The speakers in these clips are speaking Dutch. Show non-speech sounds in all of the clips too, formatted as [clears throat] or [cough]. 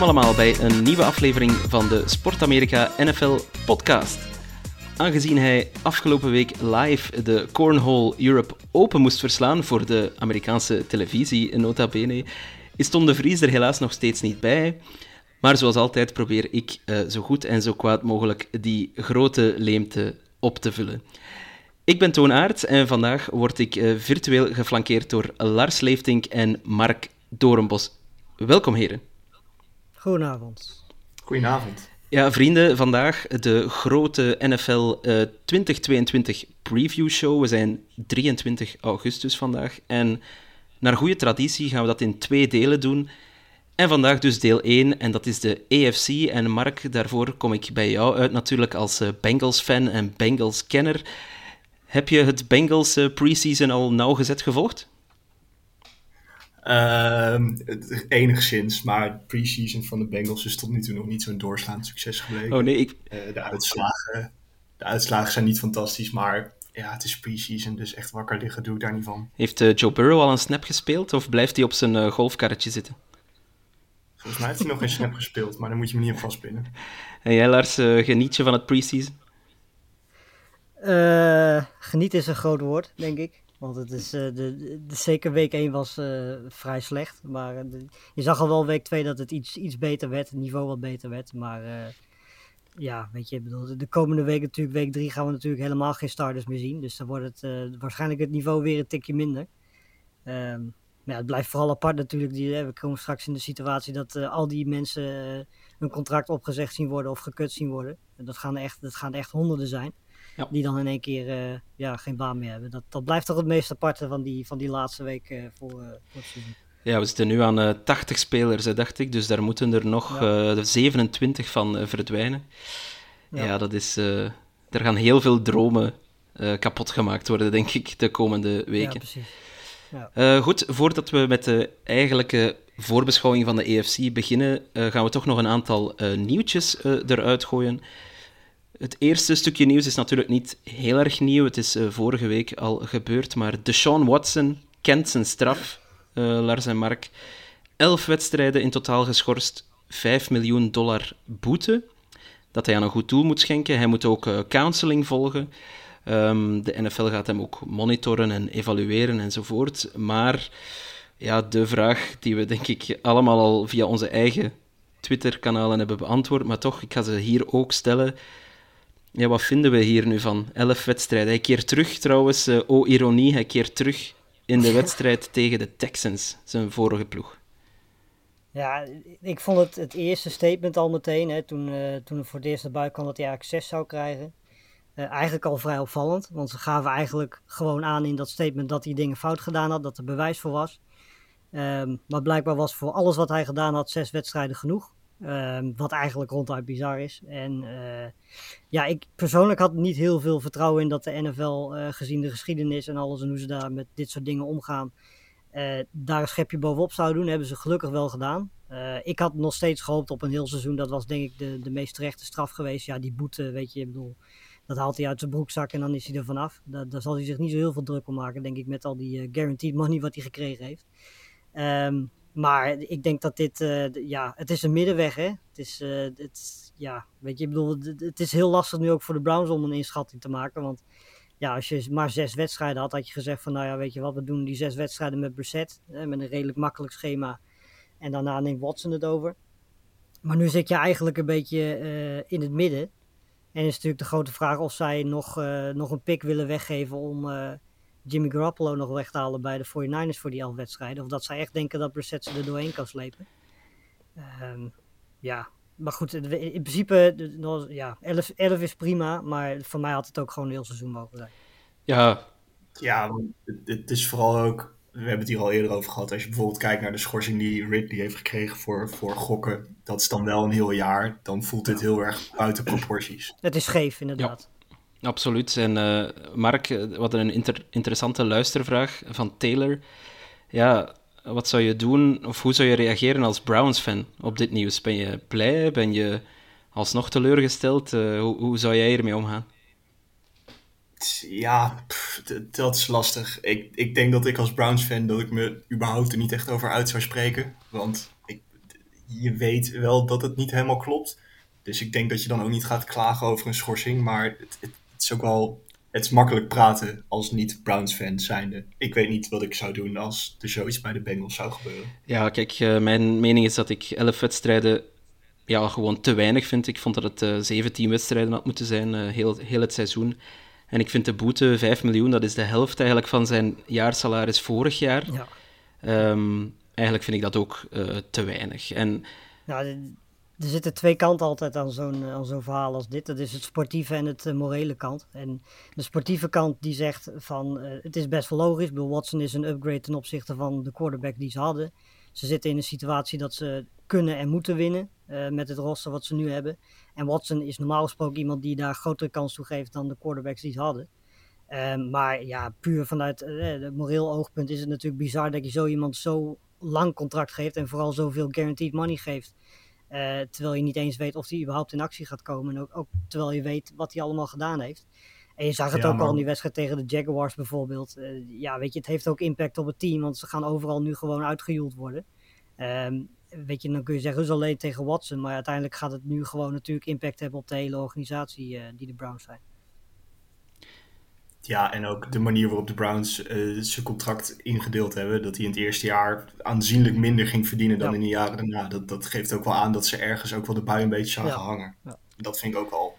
Welkom allemaal bij een nieuwe aflevering van de Sport Amerika NFL podcast. Aangezien hij afgelopen week live de Cornhole Europe Open moest verslaan voor de Amerikaanse televisie, nota bene, is Tom de Vries er helaas nog steeds niet bij. Maar zoals altijd probeer ik eh, zo goed en zo kwaad mogelijk die grote leemte op te vullen. Ik ben Toon Aert en vandaag word ik eh, virtueel geflankeerd door Lars Leeftink en Mark Doornbos. Welkom heren. Goedenavond. Goedenavond. Ja, vrienden, vandaag de grote NFL eh, 2022 preview show. We zijn 23 augustus vandaag. En naar goede traditie gaan we dat in twee delen doen. En vandaag dus deel 1, en dat is de AFC. En Mark, daarvoor kom ik bij jou uit natuurlijk als eh, Bengals-fan en Bengals-kenner. Heb je het Bengals eh, preseason al nauwgezet gevolgd? Ehm, het- enigszins, maar het pre-season van de Bengals is tot nu toe nog niet zo'n doorslaand succes gebleken. Oh nee, ik, Eh, de, uitslagen, de uitslagen zijn niet fantastisch, maar ja, het is pre-season, dus echt wakker liggen doe ik daar niet van. heeft eh, Joe Burrow al een snap gespeeld of blijft hij op zijn eh, golfkarretje zitten? Volgens mij heeft hij nog geen snap gespeeld, maar daar moet je me niet op vastpinnen. En jij, Lars, geniet je van het preseason? Eh geniet is een groot woord, denk ik. Want het is, eh, de, de, zeker week 1 was eh, vrij slecht. Maar eh, je zag al wel week 2 dat het iets, iets beter werd. Het niveau wat beter werd. Maar ja, weet je, bedoel, de, de komende week natuurlijk, week 3 gaan we natuurlijk helemaal geen starters meer zien. Dus dan wordt het waarschijnlijk het niveau weer een tikje minder. Maar ja, het blijft vooral apart natuurlijk. Die, eh, we komen straks in de situatie dat al die mensen eh, hun contract opgezegd zien worden of gekut zien worden. En dat gaan echt, dat gaan echt honderden zijn. Ja. Die dan in één keer eh, ja, geen baan meer hebben. Dat, dat blijft toch het meest aparte van die, van die laatste week eh, voor, voor het seizoen. Ja, we zitten nu aan eh 80 spelers, hè, dacht ik. Dus daar moeten er nog Ja. eh, 27 van verdwijnen. Ja, Ja. dat is... er gaan heel veel dromen kapot gemaakt worden, denk ik, de komende Ja, weken. precies. Eh, goed, voordat we met de eigenlijke voorbeschouwing van de EFC beginnen, gaan we toch nog een aantal eh, nieuwtjes eruit gooien. Het eerste stukje nieuws is natuurlijk niet heel erg nieuw. Het is eh, vorige week al gebeurd, maar Deshaun Watson kent zijn straf, eh, Lars en Mark. Elf wedstrijden in totaal geschorst, 5 miljoen dollar boete, dat hij aan een goed doel moet schenken. Hij moet ook eh, counseling volgen. Ehm, de NFL gaat hem ook monitoren en evalueren enzovoort. Maar ja, de vraag die we denk ik allemaal al via onze eigen Twitter-kanalen hebben beantwoord, maar toch, ik ga ze hier ook stellen. Ja, wat vinden we hier nu van? Elf wedstrijden. Hij keert terug trouwens, eh, oh ironie, hij keert terug in de [laughs] wedstrijd tegen de Texans, zijn vorige ploeg. Ja, ik vond het, het eerste statement al meteen, hè, toen, eh, toen er voor het eerst erbij kwam dat hij eigenlijk 6 zou krijgen. eh, eigenlijk al vrij opvallend, want ze gaven eigenlijk gewoon aan in dat statement dat hij dingen fout gedaan had, dat er bewijs voor was. Ehm, maar blijkbaar was voor alles wat hij gedaan had, zes wedstrijden genoeg. Ehm, wat eigenlijk ronduit bizar is. En eh, ja, ik persoonlijk had niet heel veel vertrouwen in dat de NFL, eh, gezien de geschiedenis en alles en hoe ze daar met dit soort dingen omgaan, eh, daar een schepje bovenop zou doen. hebben ze gelukkig wel gedaan. Ik had nog steeds gehoopt op een heel seizoen. Dat was denk ik de, de meest terechte straf geweest. Ja, die boete, weet je, ik bedoel, dat haalt hij uit zijn broekzak en dan is hij er vanaf. Daar, zal hij zich niet zo heel veel druk om maken, denk ik, met al die guaranteed money wat hij gekregen heeft. Ehm, maar ik denk dat dit, eh, ja, het is een middenweg, hè. Het is, eh, het, ja, weet je, ik bedoel, het, is heel lastig nu ook voor de Browns om een inschatting te maken, want ja, als je maar zes wedstrijden had, had je gezegd van, nou ja, weet je wat, we doen die zes wedstrijden met Brissett, hè, met een redelijk makkelijk schema, en daarna neemt Watson het over. Maar nu zit je eigenlijk een beetje eh, in het midden. En is natuurlijk de grote vraag of zij nog, nog een pick willen weggeven om Jimmy Garoppolo nog weg te halen bij de 49ers voor die elf wedstrijden. Of dat zij echt denken dat Brissett ze er doorheen kan slepen. Ehm, ja, maar goed, in principe, ja, 11, 11 is prima, maar voor mij had het ook gewoon een heel seizoen mogen zijn. Ja, Ja, het, het is vooral ook we hebben het hier al eerder over gehad. Als je bijvoorbeeld kijkt naar de schorsing die Ridley heeft gekregen voor, voor gokken, dat is dan wel een heel jaar. Dan voelt dit heel erg buiten proporties. Het is scheef, inderdaad. Absoluut. En uh, Mark, hadden een inter interessante luistervraag van Taylor. Ja, wat zou je doen, of hoe zou je reageren als Browns-fan op dit nieuws? Ben je blij? Ben je alsnog teleurgesteld? Uh, hoe, hoe zou jij hiermee omgaan? Ja, dat is lastig. Ik, ik denk dat ik als Browns-fan dat ik me überhaupt er niet echt over uit zou spreken. Want ik, je weet wel dat het niet helemaal klopt. Dus ik denk dat je dan ook niet gaat klagen over een schorsing. Maar het, is ook wel... Het is makkelijk praten als niet-Browns-fan zijnde. Ik weet niet wat ik zou doen als er zoiets bij de Bengals zou gebeuren. Ja, kijk, uh, mijn mening is dat ik elf wedstrijden ja, gewoon te weinig vind. Ik vond dat het uh, 17 wedstrijden had moeten zijn, uh, heel, heel het seizoen. En ik vind de boete 5 miljoen, dat is de helft eigenlijk van zijn jaarsalaris vorig jaar. Ja. Um, eigenlijk vind ik dat ook uh, te weinig. En, ja, er zitten twee kanten altijd aan zo'n aan zo'n verhaal als dit. Dat is het sportieve en het uh, morele kant. En de sportieve kant die zegt van uh, het is best wel logisch. Bill Watson is een upgrade ten opzichte van de quarterback die ze hadden. Ze zitten in een situatie dat ze kunnen en moeten winnen met het roster wat ze nu hebben. En Watson is normaal gesproken iemand die daar grotere kans toe geeft dan de quarterbacks die ze hadden. Um, maar ja, puur vanuit het moreel oogpunt is het natuurlijk bizar dat je zo iemand zo lang contract geeft en vooral zoveel guaranteed money geeft. Uh, terwijl je niet eens weet of hij überhaupt in actie gaat komen. En ook, ook, terwijl je weet wat hij allemaal gedaan heeft. En je zag het ja, ook al in die wedstrijd tegen de Jaguars bijvoorbeeld. Uh, ja, weet je, het heeft ook impact op het team, want ze gaan overal nu gewoon uitgejoeld worden. Um, weet je, dan kun je zeggen, is alleen tegen Watson. Maar uiteindelijk gaat het nu gewoon natuurlijk impact hebben op de hele organisatie uh, die de Browns zijn. Ja, en ook de manier waarop de Browns uh, zijn contract ingedeeld hebben. Dat hij in het eerste jaar aanzienlijk minder ging verdienen dan ja. in de jaren daarna. Dat, dat geeft ook wel aan dat ze ergens ook wel de bui een beetje zagen ja. hangen. Ja. Dat vind ik ook wel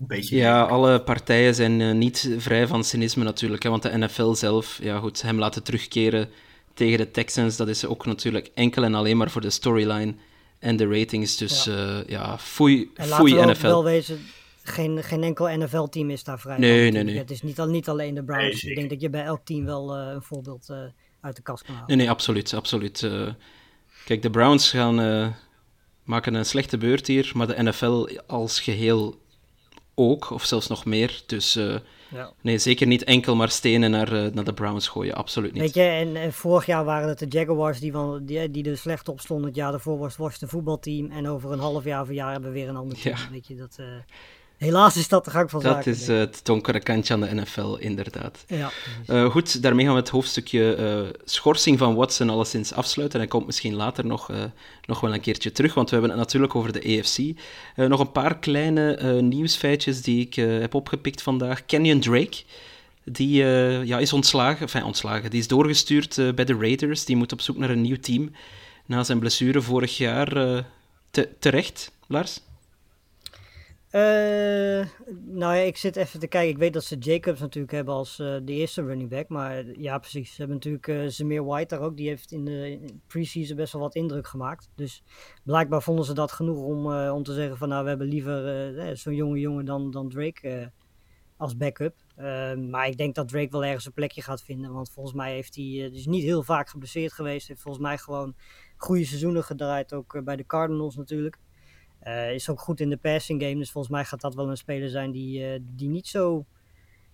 een beetje... Ja, alle partijen zijn uh, niet vrij van cynisme natuurlijk. Hè, want de NFL zelf, ja goed, hem laten terugkeren tegen de Texans, dat is ook natuurlijk enkel en alleen maar voor de storyline en de ratings. Dus ja, uh, ja foei, en foei we NFL. wel wezen, geen, geen enkel NFL-team is daar vrij nee, nee, nee. Het is niet, niet alleen de Browns. Nee, ik denk dat je bij elk team wel uh, een voorbeeld uh, uit de kast kan halen. Nee, nee, absoluut. absoluut. Uh, kijk, de Browns gaan maken een slechte beurt hier, maar de NFL als geheel ook, of zelfs nog meer. Dus ja. Nee, zeker niet enkel maar stenen naar, uh, naar de Browns gooien, absoluut niet. Weet je, en, en, vorig jaar waren het de Jaguars die, van, die, die er slecht op stonden. Het jaar daarvoor was het voetbalteam. En over een half jaar of een jaar hebben we weer een ander team. Ja. Weet je, dat, uh, helaas is dat de gang van zaken. Dat is uh, het donkere kantje aan de NFL, inderdaad. Ja, uh, goed, daarmee gaan we het hoofdstukje uh, schorsing van Watson alleszins afsluiten. En hij komt misschien later nog, nog wel een keertje terug, want we hebben het natuurlijk over de EFC. nog een paar kleine nieuwsfeitjes die ik heb opgepikt vandaag. Kenyon Drake, die ja, is ontslagen, enfin, ontslagen, die is doorgestuurd bij de Raiders. Die moet op zoek naar een nieuw team na zijn blessure vorig jaar. Te, terecht, Lars? Uh, nou ja, ik zit even te kijken. Ik weet dat ze Jacobs natuurlijk hebben als uh, de eerste running back. Maar ja, precies. Ze hebben natuurlijk uh, White daar ook. Die heeft in de preseason best wel wat indruk gemaakt. Dus blijkbaar vonden ze dat genoeg om, om te zeggen van... Nou, we hebben liever zo'n jonge jongen dan, dan Drake als backup. maar ik denk dat Drake wel ergens een plekje gaat vinden. Want volgens mij heeft hij... dus niet heel vaak geblesseerd geweest. Heeft volgens mij gewoon goede seizoenen gedraaid. Ook bij de Cardinals natuurlijk. Uh, is ook goed in de passing game. Dus volgens mij gaat dat wel een speler zijn die, uh, die niet zo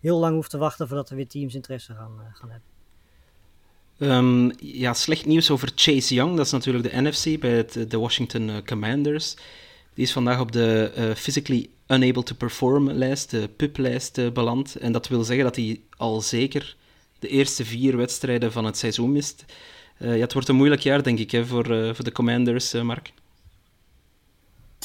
heel lang hoeft te wachten voordat er weer teams interesse gaan, uh, gaan hebben. Um, ja, slecht nieuws over Chase Young. Dat is natuurlijk de NFC bij het, de Washington Commanders. Die is vandaag op de physically unable to perform lijst, de PUP-lijst, beland. En dat wil zeggen dat hij al zeker de eerste vier wedstrijden van het seizoen mist. ja, het wordt een moeilijk jaar, denk ik, hè, voor, voor de Commanders, Mark.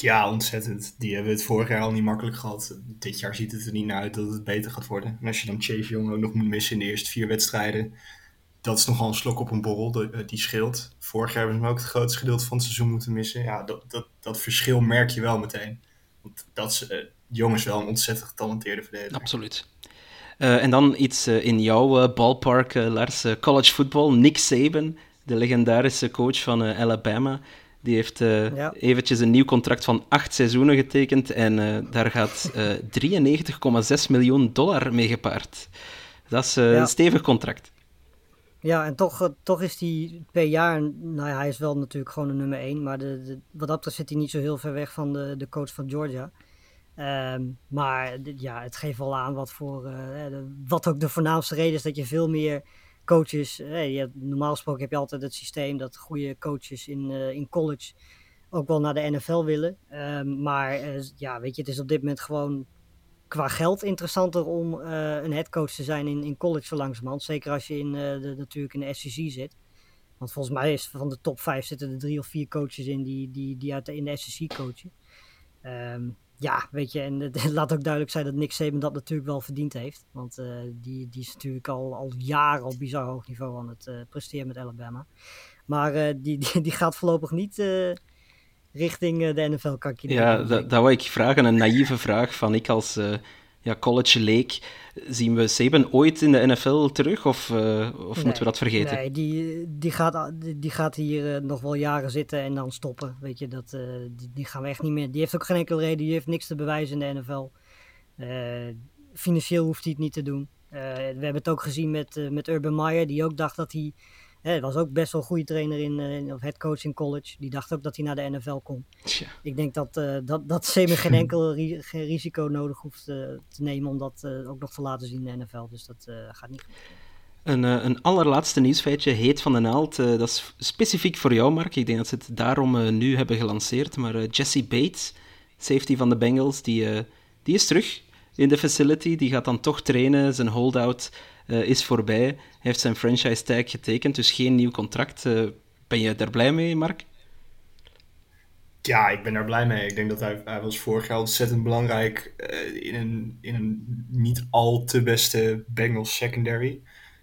Ja, ontzettend. Die hebben het vorig jaar al niet makkelijk gehad. Dit jaar ziet het er niet naar uit dat het beter gaat worden. En als je dan Chase Young ook nog moet missen in de eerste vier wedstrijden, dat is nogal een slok op een borrel. Die scheelt. Vorig jaar hebben ze ook het grootste gedeelte van het seizoen moeten missen. Ja, dat, dat, dat verschil merk je wel meteen. Want dat is, jongens wel een ontzettend getalenteerde verdediger. Absoluut. Uh, en dan iets in jouw ballpark, Lars. college football. Nick Saban, de legendarische coach van Alabama. Die heeft uh, ja. eventjes een nieuw contract van acht seizoenen getekend en uh, daar gaat [laughs] uh, 93,6 miljoen dollar mee gepaard. Dat is Ja. een stevig contract. Ja, en toch, eh, toch is hij per jaar, nou ja, hij is wel natuurlijk gewoon de nummer 1, maar de, de- wat dat betreft zit hij niet zo heel ver weg van de, de coach van Georgia. Ehm, maar ja, het geeft wel aan wat, voor, eh, eh, wat ook de voornaamste reden is dat je veel meer coaches, je normaal gesproken heb je altijd het systeem dat goede coaches in, eh, in college ook wel naar de NFL willen. Ehm, maar eh, ja, weet je, het is op dit moment gewoon qua geld interessanter om eh, een headcoach te zijn in, in college zo langzamerhand. Zeker als je in, de, natuurlijk in de SEC zit. Want volgens mij is van de top 5 zitten er drie of vier coaches in die, die, die uit in de SEC coachen. Ehm, ja, weet je, en het [laughs] laat ook duidelijk zijn dat Nick Saban dat natuurlijk wel verdiend heeft. Want eh, die, die is natuurlijk al, al jaren op bizar hoog niveau aan het eh, presteren met Alabama. Maar eh, die, die, die gaat voorlopig niet richting de NFL, kan ik je Ja, dat wou ik vragen. Een naïeve vraag van ik als ja, college leek. Zien we Saban ooit in de NFL terug of, eh, of moeten we dat vergeten? Nee, die, die, gaat, die, gaat hier eh, nog wel jaren zitten en dan stoppen. Weet je, dat, eh, die, die gaan we echt niet meer. Die heeft ook geen enkele reden, die heeft niks te bewijzen in de NFL. Financieel hoeft hij het niet te doen. We hebben het ook gezien met, met Urban Meyer, die ook dacht dat hij. Hij was ook best wel een goede trainer in, eh, in- of headcoach in college. Die dacht ook dat hij naar de NFL kon. Tja. Ik denk dat, eh dat, dat [laughs] geen enkel [laughs] ri- geen risico nodig hoeft eh, te nemen om dat ook nog te laten zien in de NFL. Dus dat gaat niet Een, een allerlaatste nieuwsfeitje, heet van de naald. dat is specifiek voor jou, Mark. Ik denk dat ze het daarom nu hebben gelanceerd. Maar Jesse Bates, safety van de Bengals, die, die is terug in de facility. Die gaat dan toch trainen. Zijn holdout eh, is voorbij. Hij heeft zijn franchise tag getekend, dus geen nieuw contract. Eh, ben je daar blij mee, Mark? Ja, ik ben daar blij mee. Ik denk dat hij, hij was vorig jaar ontzettend belangrijk eh, in, een, in een niet al te beste Bengals secondary.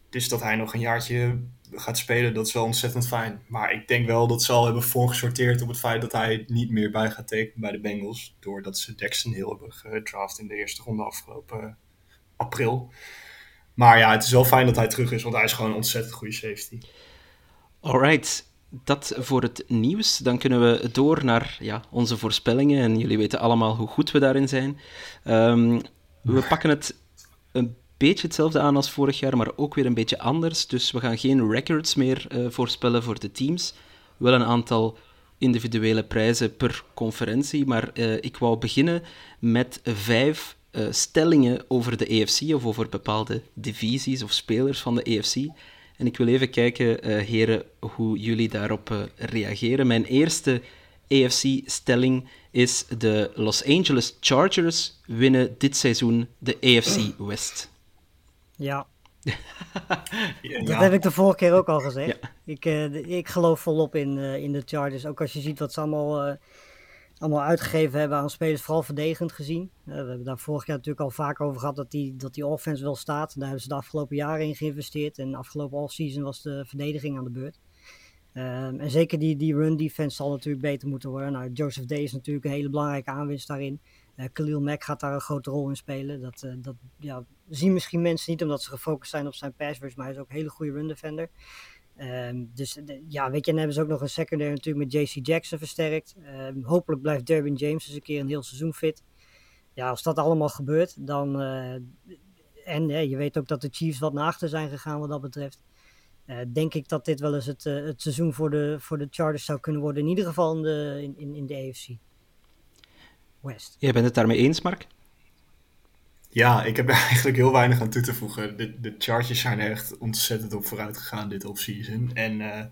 Dus dat hij nog een jaartje gaat spelen, dat is wel ontzettend fijn. Maar ik denk wel dat ze al hebben voorgesorteerd op het feit dat hij niet meer bij gaat tekenen bij de Bengals. Doordat ze Dexton Hill hebben gedraft in de eerste ronde afgelopen april. Maar ja, het is wel fijn dat hij terug is, want hij is gewoon een ontzettend goede safety. Alright, dat voor het nieuws. Dan kunnen we door naar ja, onze voorspellingen. En jullie weten allemaal hoe goed we daarin zijn. Ehm, we [laughs] pakken het een beetje hetzelfde aan als vorig jaar, maar ook weer een beetje anders. Dus we gaan geen records meer eh, voorspellen voor de teams. Wel een aantal individuele prijzen per conferentie. Maar eh, ik wou beginnen met vijf eh, stellingen over de EFC of over bepaalde divisies of spelers van de EFC. En ik wil even kijken, eh, heren, hoe jullie daarop eh, reageren. Mijn eerste AFC-stelling is de Los Angeles Chargers winnen dit seizoen de AFC West. Ja, [laughs] Ja, Dat heb ik de vorige keer ook al gezegd. Ja. Ik, eh, ik geloof volop in, eh, in de Chargers. Ook als je ziet wat ze allemaal, eh, allemaal uitgegeven hebben aan spelers, vooral verdedigend gezien. Eh, we hebben daar vorig jaar natuurlijk al vaak over gehad dat die, dat die offense wel staat. Daar hebben ze de afgelopen jaren in geïnvesteerd. En afgelopen offseason was de verdediging aan de beurt. Ehm, en zeker die, die run defense zal natuurlijk beter moeten worden. Nou, Joseph Day is natuurlijk een hele belangrijke aanwinst daarin. Eh Khalil Mack gaat daar een grote rol in spelen. Dat, eh, dat ja, zien misschien mensen niet omdat ze gefocust zijn op zijn pass maar hij is ook een hele goede run defender. Ehm, dus de- ja, weet je, en hebben ze ook nog een secondary natuurlijk met JC Jackson versterkt. Ehm, hopelijk blijft Derwin James eens een keer een heel seizoen fit. Ja, als dat allemaal gebeurt, dan... eh, en eh, je weet ook dat de Chiefs wat naar achter zijn gegaan wat dat betreft. Eh, denk ik dat dit wel eens het, eh, het seizoen voor de, voor de Chargers zou kunnen worden. In ieder geval in de, in, in de AFC West. Jij bent het daarmee eens, Mark? Ja, ik heb er [laughs] eigenlijk heel weinig aan toe te voegen. De, de Chargers zijn er echt ontzettend op vooruit gegaan dit offseason. En eh,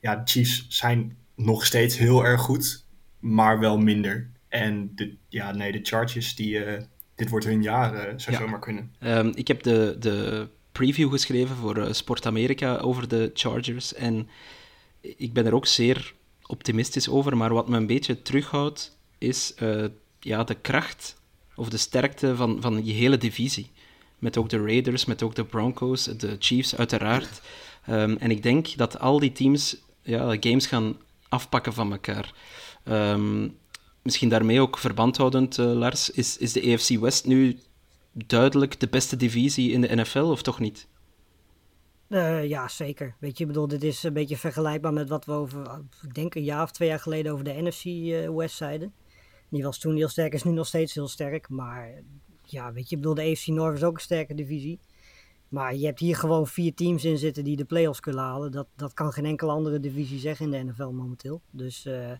ja, de Chiefs zijn nog steeds heel erg goed, maar wel minder. En de, ja, nee, de Chargers, die, eh, dit wordt hun jaar, eh, zou Ja. zomaar kunnen. Ehm, ik heb de, de preview geschreven voor Sport Amerika over de Chargers. En ik ben er ook zeer optimistisch over. Maar wat me een beetje terughoudt, is ja, de kracht of de sterkte van, van die hele divisie. Met ook de Raiders, met ook de Broncos, de Chiefs uiteraard. Ehm, en ik denk dat al die teams ja, games gaan afpakken van elkaar. Ehm, misschien daarmee ook verband houdend, eh, Lars, is, is de AFC West nu duidelijk de beste divisie in de NFL, of toch niet? Eh, ja, zeker. Weet je, ik bedoel, dit is een beetje vergelijkbaar met wat we over, ik denk een jaar of twee jaar geleden over de NFC eh, West zeiden. Die was toen heel sterk, is nu nog steeds heel sterk. Maar ja, weet je, ik bedoel, de AFC North is ook een sterke divisie. Maar je hebt hier gewoon vier teams in zitten die de playoffs kunnen halen. Dat, dat kan geen enkele andere divisie zeggen in de NFL momenteel. Dus uh,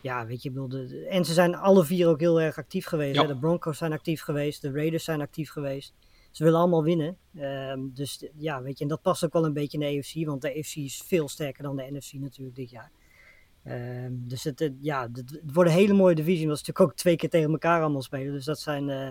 ja, weet je, bedoel, de, en ze zijn alle vier ook heel erg actief geweest. Ja. Hè? De Broncos zijn actief geweest, de Raiders zijn actief geweest. Ze willen allemaal winnen. Um, dus ja, weet je, en dat past ook wel een beetje in de AFC, want de AFC is veel sterker dan de NFC natuurlijk dit jaar. Um, dus het, het, ja, het, het wordt een hele mooie divisie, omdat ze natuurlijk ook twee keer tegen elkaar allemaal spelen. Dus dat zijn, uh,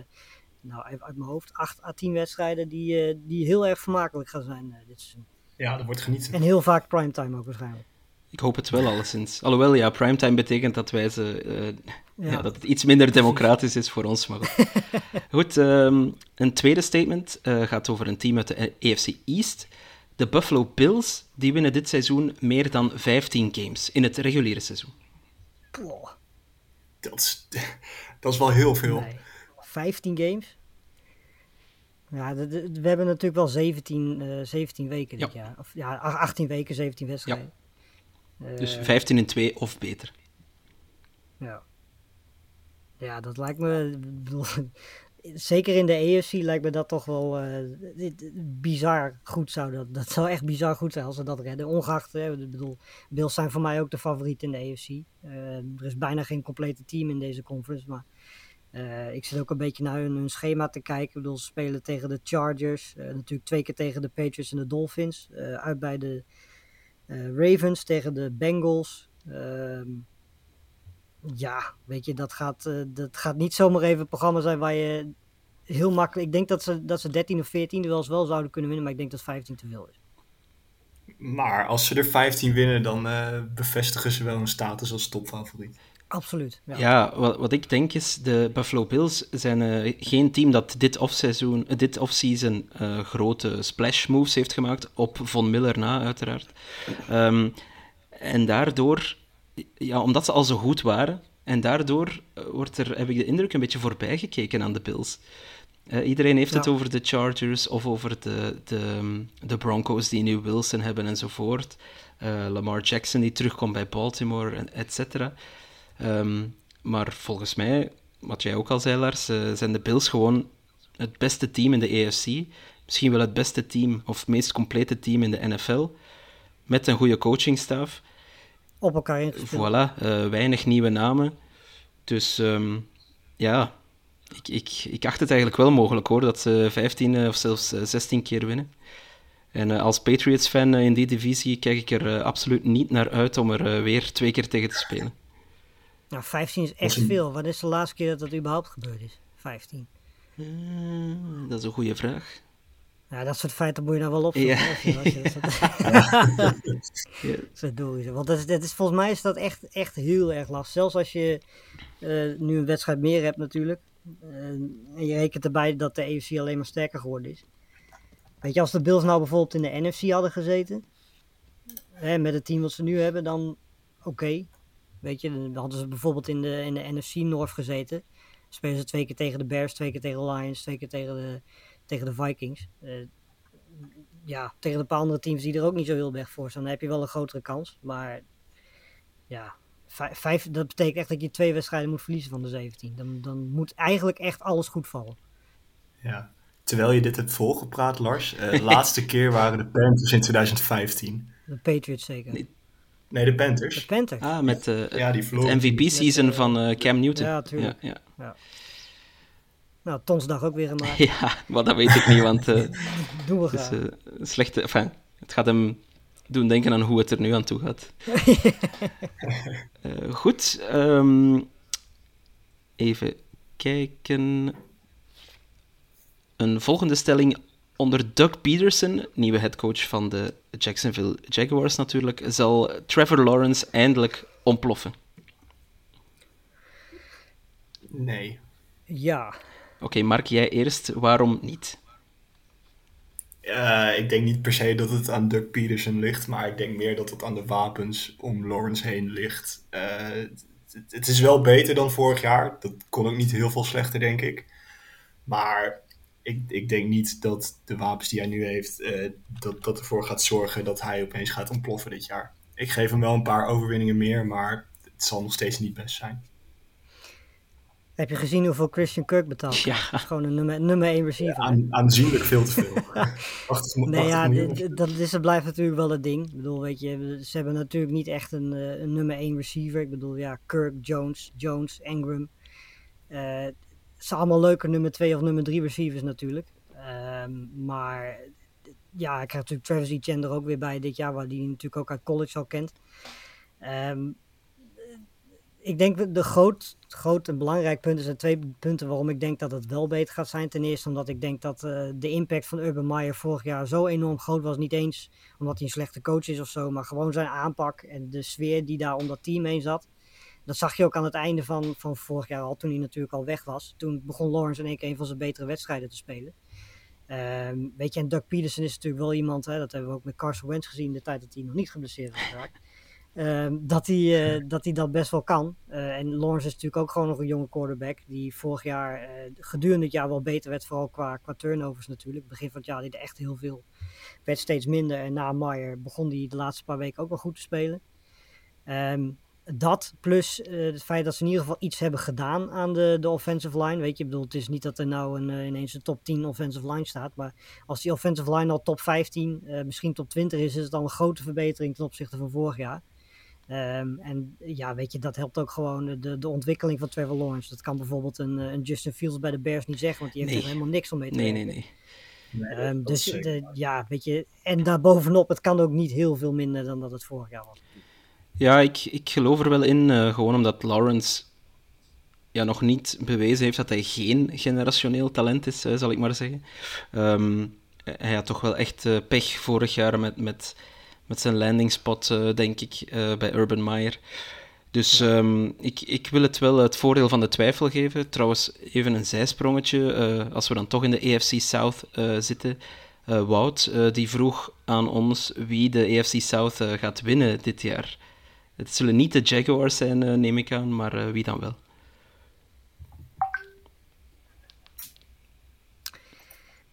nou even uit mijn hoofd, 8 à 10 wedstrijden die, uh, die heel erg vermakelijk gaan zijn uh, dit seizoen. Ja, dat wordt genieten. En heel vaak primetime ook waarschijnlijk. Ik hoop het wel alleszins. Alhoewel, ja, primetime betekent dat wij ze... Uh, ja. ja. dat het iets minder democratisch is voor ons. Maar goed, [laughs] goed um, een tweede statement uh, gaat over een team uit de AFC East. De Buffalo Bills die winnen dit seizoen meer dan 15 games in het reguliere seizoen. Dat is, [laughs] dat is wel heel veel. Nee. 15 games? Ja, de, de, we hebben natuurlijk wel 17, uh, 17 weken dit ja. jaar. Of ja, 18 weken, 17 wedstrijden. Ja. Uh, dus 15 in 2 of beter. Ja. Ja, dat lijkt me. [laughs] Zeker in de EFC lijkt me dat toch wel uh, bizar goed zou dat. Dat zou echt bizar goed zijn als ze dat redden. Ongeacht, hè, ik bedoel, Bills zijn voor mij ook de favoriet in de EFC. Uh, er is bijna geen complete team in deze conference, maar uh, ik zit ook een beetje naar hun, hun, schema te kijken. Ik bedoel, ze spelen tegen de Chargers, natuurlijk twee keer tegen de Patriots en de Dolphins. uit bij de Ravens tegen de Bengals. Ehm, ja, weet je, dat gaat, uh, dat gaat niet zomaar even een programma zijn waar je heel makkelijk... Ik denk dat ze, dat ze 13 of 14 wel eens wel zouden kunnen winnen, maar ik denk dat 15 te veel is. Maar als ze er 15 winnen, dan uh, bevestigen ze wel hun status als topfavoriet. Absoluut. Ja, ja wat, wat, ik denk is, de Buffalo Bills zijn uh, geen team dat dit offseason, dit offseason uh, grote splash moves heeft gemaakt, op Von Miller na uiteraard. Um, en daardoor ja, omdat ze al zo goed waren. En daardoor wordt er, heb ik de indruk, een beetje voorbij gekeken aan de Bills. Uh, iedereen heeft ja. het over de Chargers of over de, de, de Broncos die nu Wilson hebben enzovoort. Uh, Lamar Jackson die terugkomt bij Baltimore, et cetera. Um, maar volgens mij, wat jij ook al zei, Lars, uh, zijn de Bills gewoon het beste team in de AFC. Misschien wel het beste team of meest complete team in de NFL. Met een goede coachingstaf op elkaar ingespeeld. Voilà, uh, weinig nieuwe namen. Dus um, ja, ik, ik, ik acht het eigenlijk wel mogelijk hoor, dat ze 15 uh, of zelfs uh, 16 keer winnen. En uh, als Patriots-fan in die divisie kijk ik er absoluut niet naar uit om er weer twee keer tegen te spelen. Nou, 15 is echt een... veel. Wat is de laatste keer dat dat überhaupt gebeurd is? 15. dat is een goede vraag. Ja, dat soort feiten moet je nou wel opzoeken. Ja. Je, dat [laughs] ja. Zo doe je Want dat is, dat is, volgens mij is dat echt, echt heel erg lastig. Zelfs als je uh, nu een wedstrijd meer hebt natuurlijk. Uh, en je rekent erbij dat de EFC alleen maar sterker geworden is. Weet je, als de Bills nou bijvoorbeeld in de NFC hadden gezeten. Hè, met het team wat ze nu hebben, dan oké. Okay. Weet je, dan hadden ze bijvoorbeeld in de, in de NFC North gezeten. Spelen ze twee keer tegen de Bears, twee keer tegen de Lions, twee keer tegen de tegen de Vikings. Uh, ja, tegen een paar andere teams die er ook niet zo heel erg voor staan, dan heb je wel een grotere kans. Maar ja, vijf, dat betekent echt dat je twee wedstrijden moet verliezen van de 17. Dan, dan moet eigenlijk echt alles goed vallen. Ja, terwijl je dit hebt volgepraat, Lars. Uh, de [laughs] laatste keer waren de Panthers in 2015. De Patriots zeker. Nee, nee de Panthers. De Panthers. Ah, met uh, ja, die MVP-season van uh, Cam Newton. Ja, tuurlijk. Ja, ja. ja. Nou, Tonsdag ook weer gemaakt. [laughs] Ja, maar dat weet ik niet, want uh, [laughs] Doen we het is uh, slechte... Enfin, het gaat hem doen denken aan hoe het er nu aan toe gaat. uh, [laughs] goed, um, even kijken. Een volgende stelling onder Doug Peterson, nieuwe headcoach van de Jacksonville Jaguars natuurlijk, zal Trevor Lawrence eindelijk ontploffen. Nee. Ja. Oké, Mark, jij eerst. Waarom niet? Ik denk niet per se dat het aan Doug Peterson ligt, maar ik denk meer dat het aan de wapens om Lawrence heen ligt. Uh, het, is wel beter dan vorig jaar. Dat kon ook niet heel veel slechter, denk ik. Maar ik, ik denk niet dat de wapens die hij nu heeft, uh, dat, dat ervoor gaat zorgen dat hij opeens gaat ontploffen dit jaar. Ik geef hem wel een paar overwinningen meer, maar het zal nog steeds niet best zijn. Heb je gezien hoeveel Christian Kirk betaalt? Ja. Dat is gewoon een nummer, nummer 1 receiver. Aan, aanzienlijk veel te veel. [laughs] 80, Nee, 80 ja, miljoen. dat is, dat blijft natuurlijk wel het ding. Ik bedoel, weet je, ze hebben natuurlijk niet echt een, eh, een nummer 1 receiver. Ik bedoel, ja, Kirk, Jones, Jones, Ingram. Eh, het zijn allemaal leuke nummer 2 of nummer 3 receivers natuurlijk. Ehm, maar eh, ja, ik krijg natuurlijk Travis Etienne er ook weer bij dit jaar, waar die natuurlijk ook uit college al kent. Ehm, ik denk de groot, groot en belangrijk punt zijn twee punten waarom ik denk dat het wel beter gaat zijn. Ten eerste omdat ik denk dat eh, de impact van Urban Meyer vorig jaar zo enorm groot was. Niet eens omdat hij een slechte coach is of zo, maar gewoon zijn aanpak en de sfeer die daar om dat team heen zat. Dat zag je ook aan het einde van, van vorig jaar al, toen hij natuurlijk al weg was. Toen begon Lawrence één keer een van zijn betere wedstrijden te spelen. Ehm, weet je, en Doug Peterson is natuurlijk wel iemand, hè, dat hebben we ook met Carson Wentz gezien, de tijd dat hij nog niet geblesseerd was geraakt. Ehm, dat, hij, eh, dat hij dat best wel kan. Eh, en Lawrence is natuurlijk ook gewoon nog een jonge quarterback. Die vorig jaar eh, gedurende het jaar wel beter werd. Vooral qua, qua turnovers natuurlijk. Begin van het jaar deed hij echt heel veel. Werd steeds minder. En na Meyer begon hij de laatste paar weken ook wel goed te spelen. Ehm, dat plus het feit dat ze in ieder geval iets hebben gedaan aan de, de offensive line. Weet je, ik bedoel, het is niet dat er nou een, ineens een top 10 offensive line staat. Maar als die offensive line al top 15, eh, misschien top 20 is, is het al een grote verbetering ten opzichte van vorig jaar. Ehm, en ja, weet je, dat helpt ook gewoon de, de ontwikkeling van Trevor Lawrence. Dat kan bijvoorbeeld een, eh, een Justin Fields bij de Bears niet zeggen, want die heeft Nee. er helemaal niks om mee te Nee, nee, nee. Nee, Ehm, dat dus de- ja, weet je, en daarbovenop, het kan ook niet heel veel minder dan dat het vorig jaar was. Ja, ik, ik geloof er wel in, eh, gewoon omdat Lawrence ja, nog niet bewezen heeft dat hij geen generationeel talent is, zal ik maar zeggen. Ehm, hij had toch wel echt eh, pech vorig jaar met, met, met zijn landing spot, eh, denk ik, eh, bij Urban Meyer. Dus ehm, ik, ik wil het wel het voordeel van de twijfel geven. Trouwens, even een zijsprongetje. eh, als we dan toch in de AFC South eh, zitten. Eh, Wout, eh, die vroeg aan ons wie de AFC South eh, gaat winnen dit jaar. Het zullen niet de Jaguars zijn, eh, neem ik aan, maar eh, wie dan wel?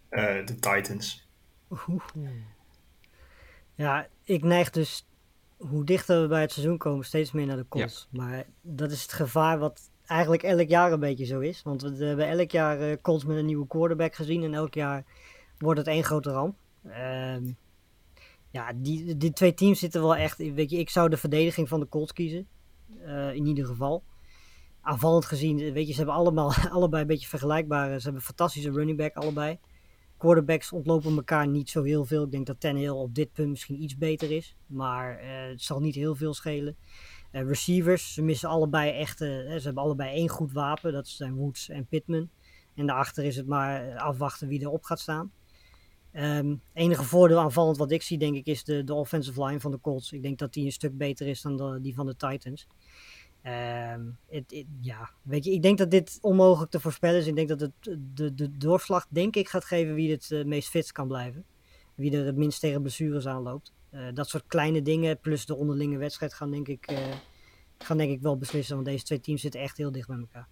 Eh, de Titans. Ja, ik neig dus, hoe dichter we bij het seizoen komen, steeds meer naar de Colts. Maar dat is het gevaar wat eigenlijk elk jaar een beetje zo is. Want we hebben elk jaar eh, Colts met een nieuwe quarterback gezien. En elk jaar wordt het één grote ramp. Ehm, ja, die, die twee teams zitten wel echt... Weet je, ik zou de verdediging van de Colts kiezen. eh, in ieder geval. Aanvallend gezien, weet je, ze hebben allemaal, [laughs] allebei een beetje vergelijkbare... Ze hebben een fantastische running back, allebei quarterbacks ontlopen elkaar niet zo heel veel. Ik denk dat Tannehill op dit punt misschien iets beter is. Maar eh, het zal niet heel veel schelen. Eh, receivers, ze missen allebei echt... eh, ze hebben allebei één goed wapen. Dat zijn Woods en Pittman. En daarachter is het maar afwachten wie erop gaat staan. Ehm enige voordeel aanvallend wat ik zie, denk ik, is de, de offensive line van de Colts. Ik denk dat die een stuk beter is dan die van de Titans. Ehm, ja, weet je, ik denk dat dit onmogelijk te voorspellen is. Ik denk dat het de, de doorslag, denk ik, gaat geven wie het eh, meest fit kan blijven. Wie er het minst tegen blessures aanloopt. Eh dat soort kleine dingen, plus de onderlinge wedstrijd, gaan denk ik, eh, gaan denk ik wel beslissen. Want deze twee teams zitten echt heel dicht bij elkaar.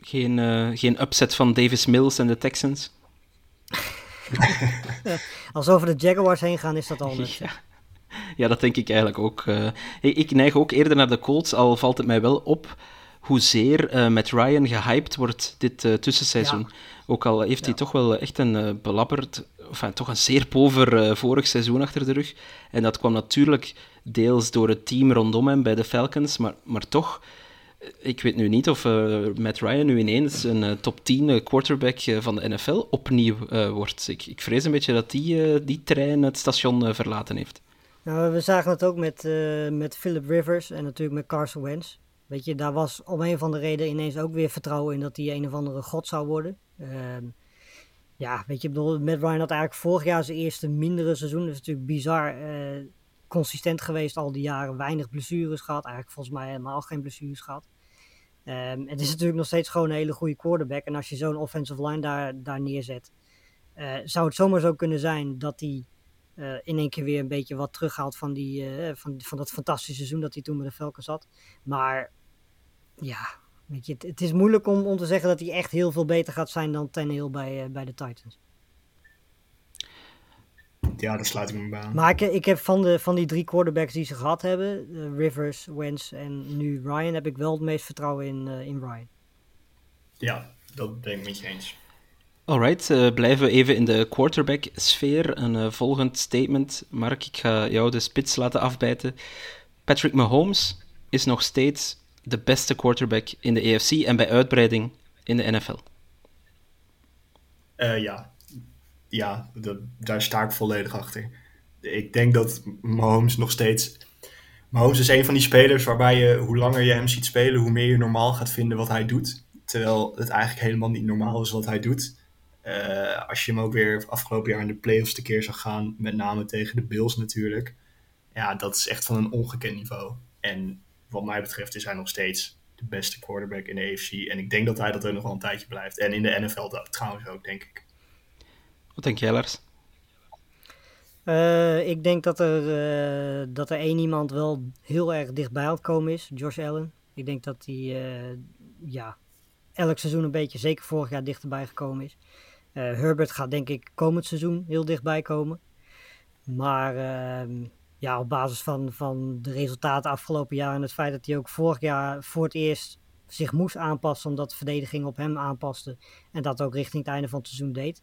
Geen, geen upset van Davis Mills en de Texans? [laughs] Als we over de Jaguars heen gaan, is dat [laughs] al. Ja. Ja, dat denk ik eigenlijk ook. eh. ik, ik neig ook eerder naar de Colts, al valt het mij wel op hoezeer eh met Ryan gehyped wordt dit eh, tussenseizoen. Ook al heeft hij toch wel echt een belabberd, enfin, toch een zeer pover vorig seizoen achter de rug. En dat kwam natuurlijk deels door het team rondom hem bij de Falcons, maar, maar toch... Ik weet nu niet of eh Matt Ryan nu ineens een top 10 eh, quarterback van de NFL opnieuw wordt. Ik, ik vrees een beetje dat die, die trein het station verlaten heeft. Nou, we zagen het ook met, eh, met Philip Rivers en natuurlijk met Carson Wentz. Weet je, daar was om een of andere reden ineens ook weer vertrouwen in dat hij een of andere god zou worden. Ehm, ja, weet je, bedoel, Matt Ryan had eigenlijk vorig jaar zijn eerste mindere seizoen. Dat is natuurlijk bizar eh, consistent geweest al die jaren. Weinig blessures gehad. Eigenlijk volgens mij helemaal geen blessures gehad. Ehm, het is natuurlijk nog steeds gewoon een hele goede quarterback. En als je zo'n offensive line daar, daar neerzet, eh, zou het zomaar zo kunnen zijn dat hij eh, in één keer weer een beetje wat terughaalt van, die, eh, van, van dat fantastische seizoen dat hij toen met de Falcons had. Maar ja, weet je, het, het is moeilijk om, om te zeggen dat hij echt heel veel beter gaat zijn dan Tannehill bij, eh, bij de Titans. Ja, daar sluit ik me bij aan. Maar ik, ik heb van, de, van die drie quarterbacks die ze gehad hebben, Rivers, Wentz en nu Ryan, heb ik wel het meest vertrouwen in, in Ryan. Ja, dat ben ik met je eens. Alright, uh, blijven we even in de quarterback-sfeer. Een uh, volgend statement. Mark, ik ga jou de spits laten afbijten. Patrick Mahomes is nog steeds de beste quarterback in de AFC en bij uitbreiding in de NFL. Uh, ja, ja daar sta ik volledig achter. Ik denk dat Mahomes nog steeds. Mahomes is een van die spelers waarbij je, hoe langer je hem ziet spelen, hoe meer je normaal gaat vinden wat hij doet. Terwijl het eigenlijk helemaal niet normaal is wat hij doet. Uh, als je hem ook weer afgelopen jaar in de playoffs te keer zag gaan, met name tegen de Bills natuurlijk. Ja, dat is echt van een ongekend niveau. En wat mij betreft is hij nog steeds de beste quarterback in de AFC. En ik denk dat hij dat er nog wel een tijdje blijft. En in de NFL trouwens ook, denk ik. Wat denk jij, Lars? Uh, ik denk dat er, uh, dat er één iemand wel heel erg dichtbij aan het komen is. Josh Allen. Ik denk dat hij uh, ja, elk seizoen een beetje, zeker vorig jaar, dichterbij gekomen is. Herbert gaat denk ik komend seizoen heel dichtbij komen. Maar ehm, ja, op basis van, van de resultaten afgelopen jaar en het feit dat hij ook vorig jaar voor het eerst zich moest aanpassen omdat de verdediging op hem aanpaste en dat ook richting het einde van het seizoen deed.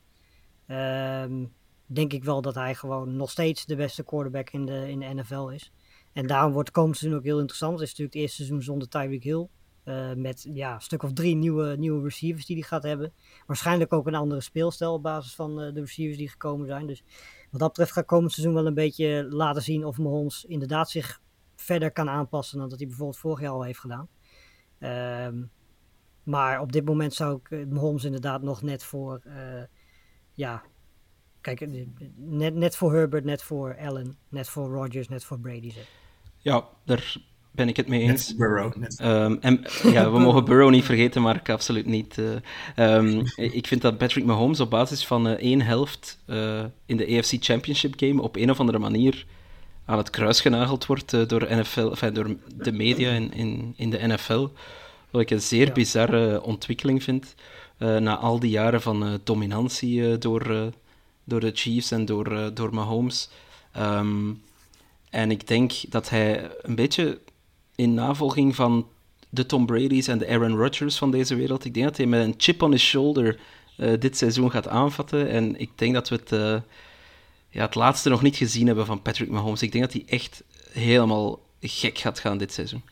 Ehm, denk ik wel dat hij gewoon nog steeds de beste quarterback in de, in de NFL is. En daarom wordt het komend seizoen ook heel interessant. Het is natuurlijk het eerste seizoen zonder Tyreek Hill. Uh, met ja, een stuk of drie nieuwe, nieuwe receivers die hij gaat hebben. Waarschijnlijk ook een andere speelstijl op basis van uh, de receivers die gekomen zijn. Dus wat dat betreft gaat komend seizoen wel een beetje laten zien of Mahomes inderdaad zich verder kan aanpassen dan dat hij bijvoorbeeld vorig jaar al heeft gedaan. Um, maar op dit moment zou ik uh, Mahomes inderdaad nog net voor, ja, kijk, net, net voor Herbert, net voor Allen, net voor Rodgers, net voor Brady zetten. Ja, daar ben ik het mee eens. Burrow. Um, en ja, we [laughs] mogen Burrow niet vergeten, maar ik absoluut niet. Uh, um, ik vind dat Patrick Mahomes op basis van uh, één helft uh, in de AFC Championship game op een of andere manier aan het kruis genageld wordt door, NFL, enfin, door de media in, in, in de NFL. Wat ik een zeer ja. bizarre ontwikkeling vind. na al die jaren van dominantie door, door de Chiefs en door, door Mahomes. Um, en ik denk dat hij een beetje in navolging van de Tom Brady's en de Aaron Rodgers van deze wereld. Ik denk dat hij met een chip on his shoulder uh, dit seizoen gaat aanvatten. En ik denk dat we het, uh, ja, het laatste nog niet gezien hebben van Patrick Mahomes. Ik denk dat hij echt helemaal gek gaat gaan dit seizoen.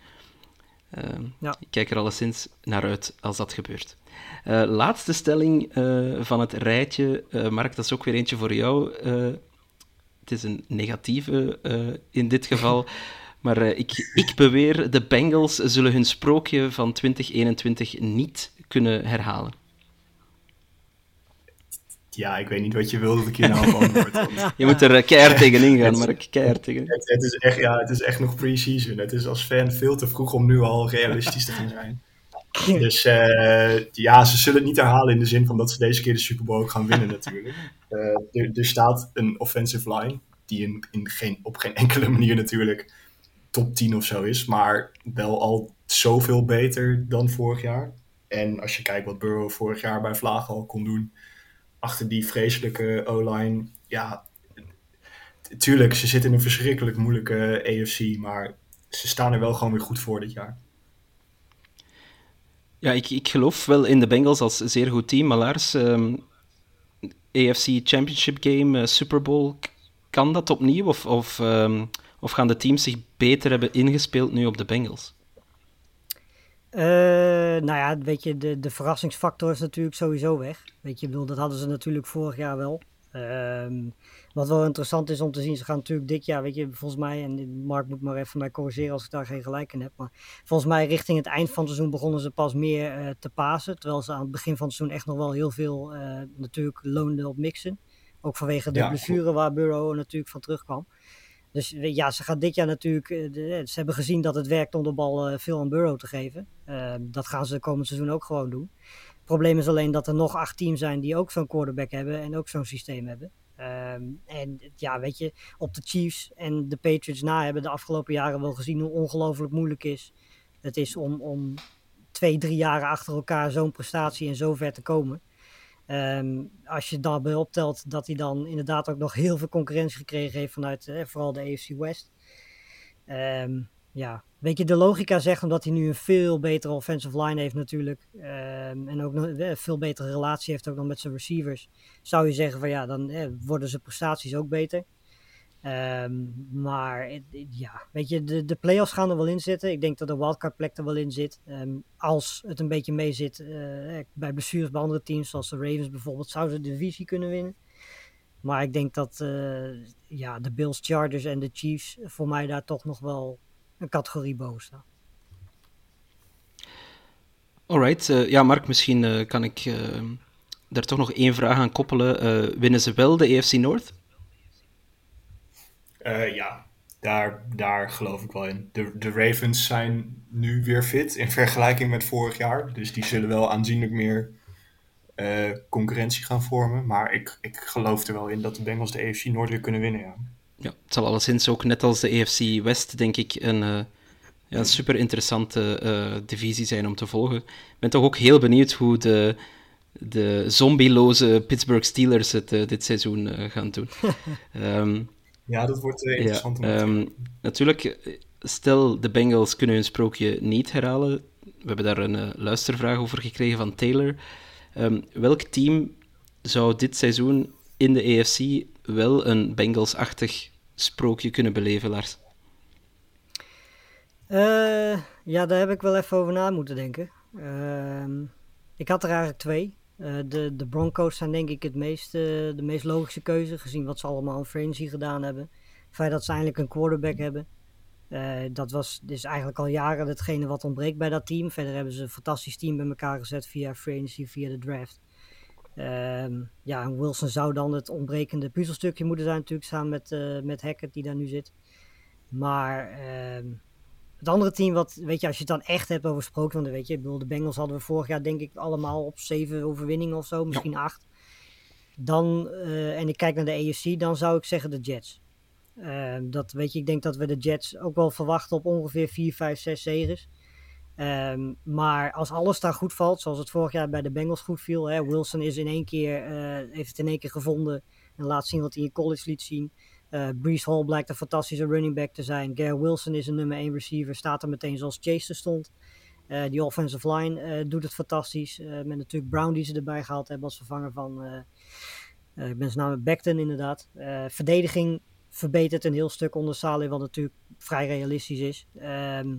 Uh, ja. Ik kijk er alleszins naar uit als dat gebeurt. Uh, laatste stelling van het rijtje. Mark, dat is ook weer eentje voor jou. het is een negatieve in dit geval. [laughs] Maar uh, ik, ik beweer, de Bengals zullen hun sprookje van 2021 niet kunnen herhalen. Ja, ik weet niet wat je wil dat ik hier nou antwoord. [laughs] je moet er uh, keihard tegenin gaan, Mark. Keihard tegenin. Het, het, is echt, ja, het is echt nog pre-season. Het is als fan veel te vroeg om nu al realistisch te gaan zijn. [laughs] Dus uh, ja, ze zullen het niet herhalen in de zin van dat ze deze keer de Super Bowl ook gaan winnen natuurlijk. er, er staat een offensive line die in, in geen, op geen enkele manier natuurlijk top 10 of zo is, maar wel al zoveel beter dan vorig jaar. En als je kijkt wat Burrow vorig jaar bij Vlaag al kon doen, achter die vreselijke O-line, ja, tuurlijk, ze zitten in een verschrikkelijk moeilijke AFC, maar ze staan er wel gewoon weer goed voor dit jaar. Ja, ik, ik geloof wel in de Bengals als zeer goed team, maar Lars, um, AFC Championship Game, uh, Super Bowl, kan dat opnieuw? Of, of um, of gaan de teams zich beter hebben ingespeeld nu op de Bengals? Uh, nou ja, weet je, de, de verrassingsfactor is natuurlijk sowieso weg. Weet je, bedoel, dat hadden ze natuurlijk vorig jaar wel. Um, wat wel interessant is om te zien, ze gaan natuurlijk dit jaar, weet je, volgens mij, en Mark moet maar even mij corrigeren als ik daar geen gelijk in heb, maar volgens mij richting het eind van het seizoen begonnen ze pas meer uh, te pasen, terwijl ze aan het begin van het seizoen echt nog wel heel veel uh, natuurlijk loonden op mixen. Ook vanwege de ja, blessure waar Burrow natuurlijk van terugkwam. Dus ja, ze gaat dit jaar natuurlijk. Ze hebben gezien dat het werkt om de bal veel aan Burrow te geven. Uh, dat gaan ze komend seizoen ook gewoon doen. Het probleem is alleen dat er nog acht teams zijn die ook zo'n quarterback hebben en ook zo'n systeem hebben. Um, en ja, weet je, op de Chiefs en de Patriots na hebben de afgelopen jaren wel gezien hoe ongelooflijk moeilijk is. Het is om, om twee, drie jaren achter elkaar zo'n prestatie en zo ver te komen. Um, als je daarbij optelt dat hij dan inderdaad ook nog heel veel concurrentie gekregen heeft vanuit eh, vooral de AFC West. Um, ja, weet je, de logica zegt omdat hij nu een veel betere offensive line heeft natuurlijk. ehm, en ook nog een veel betere relatie heeft ook nog met zijn receivers. Zou je zeggen van ja, dan eh, worden zijn prestaties ook beter. Ehm, maar het- ja, weet je, de, de playoffs gaan er wel in zitten. Ik denk dat de wildcard plek er wel in zit. Ehm, als het een beetje mee zit eh, bij blessures bij andere teams, zoals de Ravens bijvoorbeeld, zouden ze de divisie kunnen winnen. Maar ik denk dat eh, ja, de Bills, Chargers en de Chiefs voor mij daar toch nog wel een categorie boven staan. Alright, eh, ja Mark, misschien eh, kan ik eh, daar toch nog één vraag aan koppelen. Eh, winnen ze wel de AFC North? Eh, ja, daar, daar geloof ik wel in. De, de Ravens zijn nu weer fit in vergelijking met vorig jaar. Dus die zullen wel aanzienlijk meer eh, concurrentie gaan vormen. Maar ik, ik geloof er wel in dat de Bengals de AFC Noord weer kunnen winnen. Ja. Ja, het zal alleszins ook net als de AFC West, denk ik, een, eh, ja, een super interessante eh, divisie zijn om te volgen. Ik ben toch ook heel benieuwd hoe de, de zombieloze Pittsburgh Steelers het dit seizoen gaan doen. [laughs] Ehm, ja, dat wordt eh, interessant om te ehm, natuurlijk, eh, stel de Bengals kunnen hun sprookje niet herhalen. We hebben daar een eh, luistervraag over gekregen van Taylor. Ehm, welk team zou dit seizoen in de AFC wel een Bengals-achtig sprookje kunnen beleven, Lars? Eh, ja, daar heb ik wel even over na moeten denken. Ehm, ik had er eigenlijk twee. Eh, de, de Broncos zijn denk ik het meest, eh, de meest logische keuze, gezien wat ze allemaal in Frenzy gedaan hebben. Het feit dat ze eindelijk een quarterback hebben. Eh, dat was dus eigenlijk al jaren hetgene wat ontbreekt bij dat team. Verder hebben ze een fantastisch team bij elkaar gezet via Frenzy, via de draft. Ehm, ja, en Wilson zou dan het ontbrekende puzzelstukje moeten zijn natuurlijk, samen met, met Hackett die daar nu zit. Maar ehm, het andere team, wat, weet je, als je het dan echt hebt over sprookje, want weet je, ik bedoel, de Bengals hadden we vorig jaar denk ik allemaal op zeven overwinningen of zo, misschien acht. Dan, eh, en ik kijk naar de AFC, dan zou ik zeggen de Jets. Ehm, dat, weet je, ik denk dat we de Jets ook wel verwachten op ongeveer 4, 5, 6 zegens. Ehm, maar als alles daar goed valt, zoals het vorig jaar bij de Bengals goed viel, hè, Wilson is in één keer, eh, heeft het in één keer gevonden en laat zien wat hij in college liet zien. Eh Brees Hall blijkt een fantastische running back te zijn. Gary Wilson is een nummer 1 receiver. Staat er meteen zoals Chase er stond. Eh, die offensive line eh, doet het fantastisch. Met natuurlijk Brown die ze erbij gehaald hebben als vervanger van... ik ben zijn naam Beckton inderdaad. Verdediging verbetert een heel stuk onder Saleh. Wat natuurlijk vrij realistisch is. Ehm,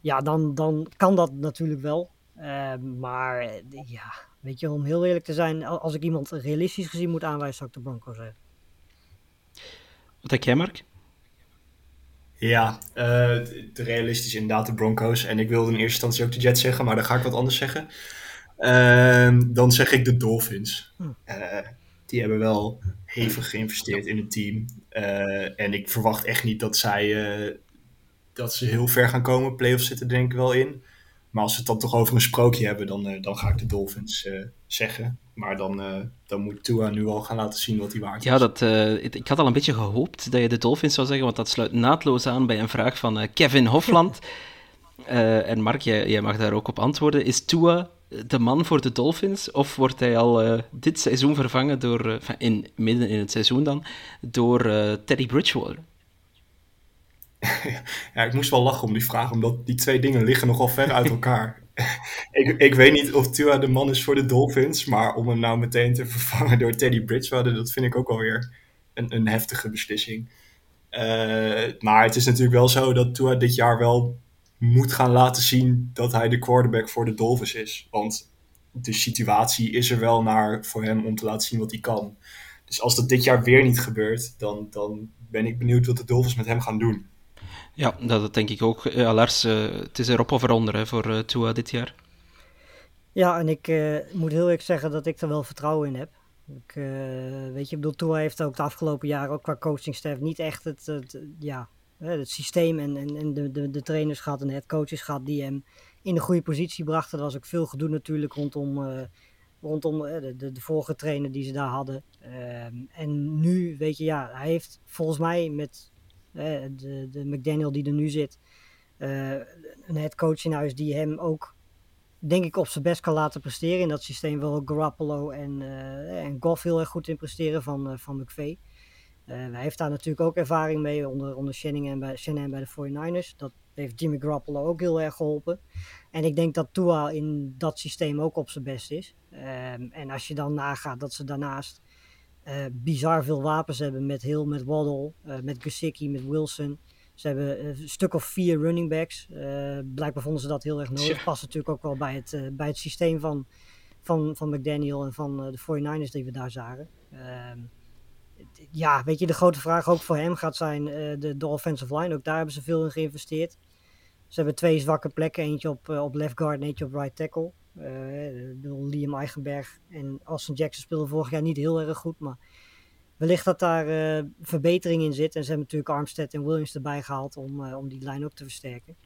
ja, dan, dan kan dat natuurlijk wel. Ehm, maar ja, weet je, om heel eerlijk te zijn... al- Als ik iemand realistisch gezien moet aanwijzen, zou ik de Broncos zeggen. Wat denk jij, Mark? Ja, eh, de realistisch inderdaad de Broncos. En ik wilde in eerste instantie ook de Jets zeggen, maar dan ga ik wat anders zeggen. Ehm, dan zeg ik de Dolphins. Hm. Eh, die hebben wel hevig geïnvesteerd in het team. Eh, en ik verwacht echt niet dat zij eh, dat ze heel ver gaan komen. Playoffs zitten denk ik wel in. Maar als we het dan toch over een sprookje hebben, dan, eh, dan ga ik de Dolphins eh, zeggen. Maar dan, eh, dan moet Tua nu al gaan laten zien wat hij waard is. Ja, dat, ik ik had al een beetje gehoopt dat je de Dolphins zou zeggen, want dat sluit naadloos aan bij een vraag van Kevin Hofland. [laughs] En Mark, jij, jij mag daar ook op antwoorden. Is Tua de man voor de Dolphins, of wordt hij al dit seizoen vervangen door, in, midden in het seizoen dan, door eh, Teddy Bridgewater? [laughs] Ja, ik moest wel lachen om die vraag, omdat die twee dingen liggen nogal ver uit elkaar. [laughs] ik, ik weet niet of Tua de man is voor de Dolphins, maar om hem nou meteen te [laughs] vervangen door Teddy Bridgewater, dat vind ik ook alweer een, een heftige beslissing. Eh, maar het is natuurlijk wel zo dat Tua dit jaar wel moet gaan laten zien dat hij de quarterback voor de Dolphins is. Want de situatie is er wel naar voor hem om te laten zien wat hij kan. Dus als dat dit jaar weer niet gebeurt, dan, dan ben ik benieuwd wat de Dolphins met hem gaan doen. Ja, dat, denk ik ook. Ja, Lars, eh, het is erop of eronder hè, voor eh, Tua dit jaar. Ja, en ik eh, moet heel eerlijk zeggen dat ik er wel vertrouwen in heb. Ik, eh, weet je, ik bedoel, Tua heeft ook de afgelopen jaren ook qua coachingstaf niet echt het, ja, het systeem en, en, en de, de, de trainers gehad en de headcoaches gehad die hem in de goede positie brachten. Er was ook veel gedoe natuurlijk rondom, eh, rondom eh, de, de, de vorige trainer die ze daar hadden. Ehm, en nu, weet je, ja, hij heeft volgens mij met eh, de, de McDaniel die er nu zit, eh, een headcoach in huis die hem ook denk ik op zijn best kan laten presteren in dat systeem. Ook Garoppolo en, eh en Goff heel erg goed in presteren van, eh, van. Eh, hij heeft daar natuurlijk ook ervaring mee onder, onder Shanahan bij, Shanahan bij de 49ers. Dat Heeft Jimmy Garoppolo ook heel erg geholpen. En ik denk dat Tua in dat systeem ook op zijn best is. Ehm, en als je dan nagaat dat ze daarnaast eh, bizar veel wapens hebben met Hill, met Waddle, eh, met Gesicki, met Wilson. Ze hebben eh, een stuk of vier running backs. Eh, blijkbaar vonden ze dat heel erg nodig. Tja. Past natuurlijk ook wel bij het, eh, bij het systeem van, van, van McDaniel en van eh, de 49ers die we daar zagen. Ehm, ja, weet je, de grote vraag ook voor hem gaat zijn eh, de, de offensive line. Ook daar hebben ze veel in geïnvesteerd. Ze hebben twee zwakke plekken. Eentje op, eh, op left guard en eentje op right tackle. Eh, Liam Eigenberg en Austin Jackson speelden vorig jaar niet heel erg goed. Maar wellicht dat daar eh, verbetering in zit. En ze hebben natuurlijk Armstead en Williams erbij gehaald om, eh, om die lijn ook te versterken.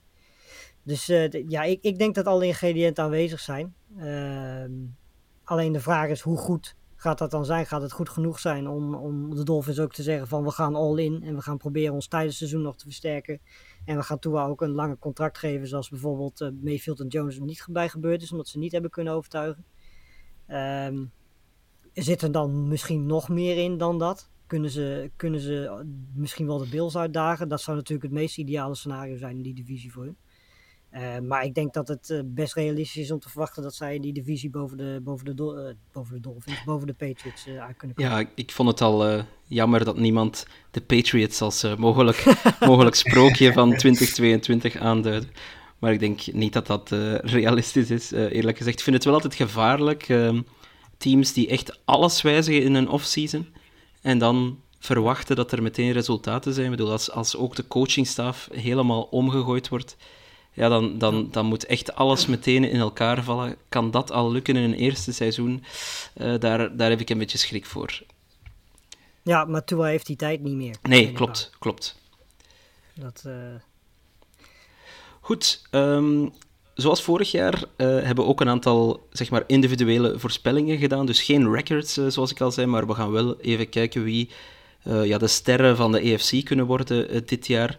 Dus ja, ik, ik denk dat alle ingrediënten aanwezig zijn. Ehm, alleen de vraag is hoe goed gaat dat dan zijn? Gaat het goed genoeg zijn om, om de Dolphins ook te zeggen van we gaan all in en we gaan proberen ons tijdens het seizoen nog te versterken. En we gaan Tua ook een langer contract geven zoals bijvoorbeeld eh, Mayfield en Jones er niet bij gebeurd is omdat ze niet hebben kunnen overtuigen. Ehm, zit er dan misschien nog meer in dan dat? Kunnen ze, kunnen ze misschien wel de Bills uitdagen? Dat zou natuurlijk het meest ideale scenario zijn in die divisie voor hun. Eh, maar ik denk dat het eh, best realistisch is om te verwachten dat zij die divisie boven de, boven de, eh, boven de Dolphins, [laughs] boven de Patriots uit kunnen komen. Ja, ik vond het al jammer dat niemand de Patriots als mogelijk, [laughs] mogelijk sprookje van [laughs] 2022 aanduidde. Maar ik denk niet dat dat realistisch is, eerlijk gezegd. Ik vind het wel altijd gevaarlijk. ehm, teams die echt alles wijzigen in een offseason en dan verwachten dat er meteen resultaten zijn. Ik bedoel, als, als ook de coachingstaf helemaal omgegooid wordt, ja, dan, dan, dan moet echt alles meteen in elkaar vallen. Kan dat al lukken in een eerste seizoen? Eh, daar, daar heb ik een beetje schrik voor. Ja, maar Tua heeft die tijd niet meer. Nee, klopt, klopt. Dat, eh, Goed, ehm, zoals vorig jaar eh, hebben we ook een aantal zeg maar, individuele voorspellingen gedaan. Dus geen records, zoals ik al zei, maar we gaan wel even kijken wie ja, de sterren van de EFC kunnen worden dit jaar.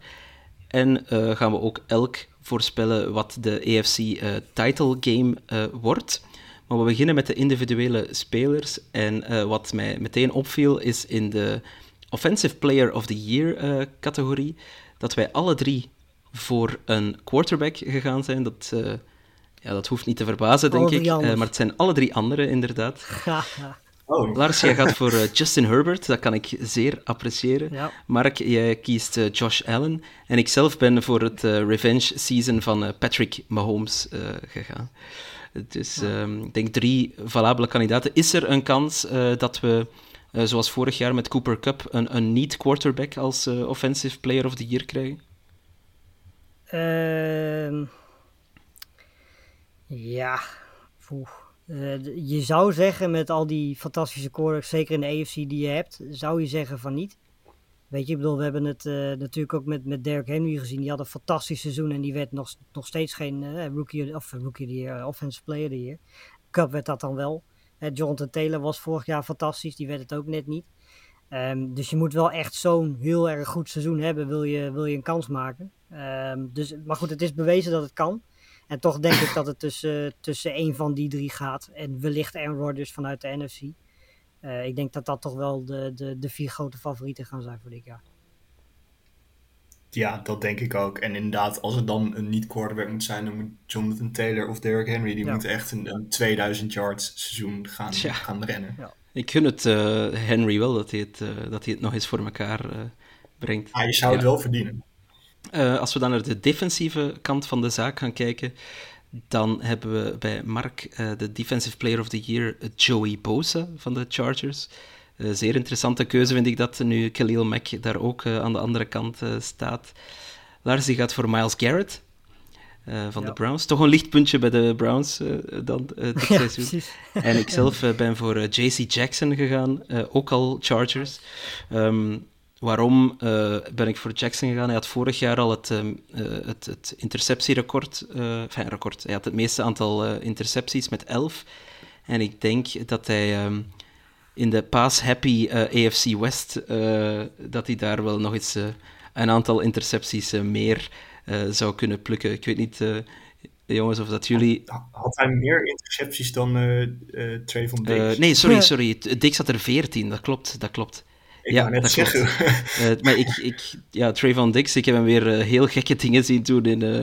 En gaan we ook elk voorspellen wat de EFC eh, title game eh, wordt. Maar we beginnen met de individuele spelers. En eh, wat mij meteen opviel is in de Offensive Player of the Year categorie dat wij alle drie voor een quarterback gegaan zijn. Dat, ja, dat hoeft niet te verbazen, denk ik. maar het zijn alle drie andere, inderdaad. Oh, Lars, jij gaat voor eh, Justin Herbert. Dat kan ik zeer appreciëren. Ja. Mark, jij kiest eh, Josh Allen. En ik zelf ben voor het eh, revenge season van Patrick Mahomes eh, gegaan. Dus ehm, ik denk drie valabele kandidaten. Is er een kans eh, dat we, eh, zoals vorig jaar met Cooper Cup, een, een niet quarterback als offensive player of the year krijgen? Ehm, ja, Poeh. Eh, je zou zeggen met al die fantastische quarterbacks, zeker in de AFC die je hebt, zou je zeggen van niet. Weet je, ik bedoel, we hebben het eh, natuurlijk ook met, met Derrick Henry gezien. Die had een fantastisch seizoen en die werd nog, nog steeds geen eh, rookie, of, rookie the year, offensive player the year. Cup werd dat dan wel. Jonathan Taylor was vorig jaar fantastisch, die werd het ook net niet. Ehm, dus je moet wel echt zo'n heel erg goed seizoen hebben, wil je, wil je een kans maken. Ehm, dus, maar goed, het is bewezen dat het kan. En toch denk ik dat het tussen, tussen één van die drie gaat. En wellicht Aaron Rodgers vanuit de NFC. Eh, ik denk dat dat toch wel de, de, de vier grote favorieten gaan zijn voor dit jaar. Ja, dat denk ik ook. En inderdaad, als het dan een niet-quarterback moet zijn, dan moet Jonathan Taylor of Derrick Henry, die Ja. moeten echt een, een 2000 yards seizoen gaan, gaan rennen. Ik gun het eh, Henry wel dat hij het, eh, dat hij het nog eens voor elkaar eh, brengt. Ah, je zou het wel verdienen. Eh, als we dan naar de defensieve kant van de zaak gaan kijken, dan hebben we bij Mark eh, de Defensive Player of the Year Joey Bosa van de Chargers. Eh, zeer interessante keuze vind ik dat, nu Khalil Mack daar ook aan de andere kant staat. Lars die gaat voor Miles Garrett van Ja. de Browns. Toch een lichtpuntje bij de Browns dan dit [laughs] Ja, seizoen. precies. En ik zelf ben voor JC Jackson gegaan, ook al Chargers. Ehm, waarom eh, ben ik voor Jackson gegaan? Hij had vorig jaar al het, ehm, eh, het, het interceptierecord, eh enfin, record. Hij had het meeste aantal eh, intercepties met 11. En ik denk dat hij ehm, in de pass-happy eh, AFC West, eh, dat hij daar wel nog eens eh, een aantal intercepties meer eh, zou kunnen plukken. Ik weet niet, eh, jongens, of dat jullie Had hij meer intercepties dan eh eh Trayvon Diggs? Nee, sorry, sorry. Dix had er 14, dat klopt, dat klopt. Ik Ja, net dat zeggen. [laughs] Eh, maar ik, ik, ja, Trayvon Dix, ik heb hem weer eh, heel gekke dingen zien doen in, eh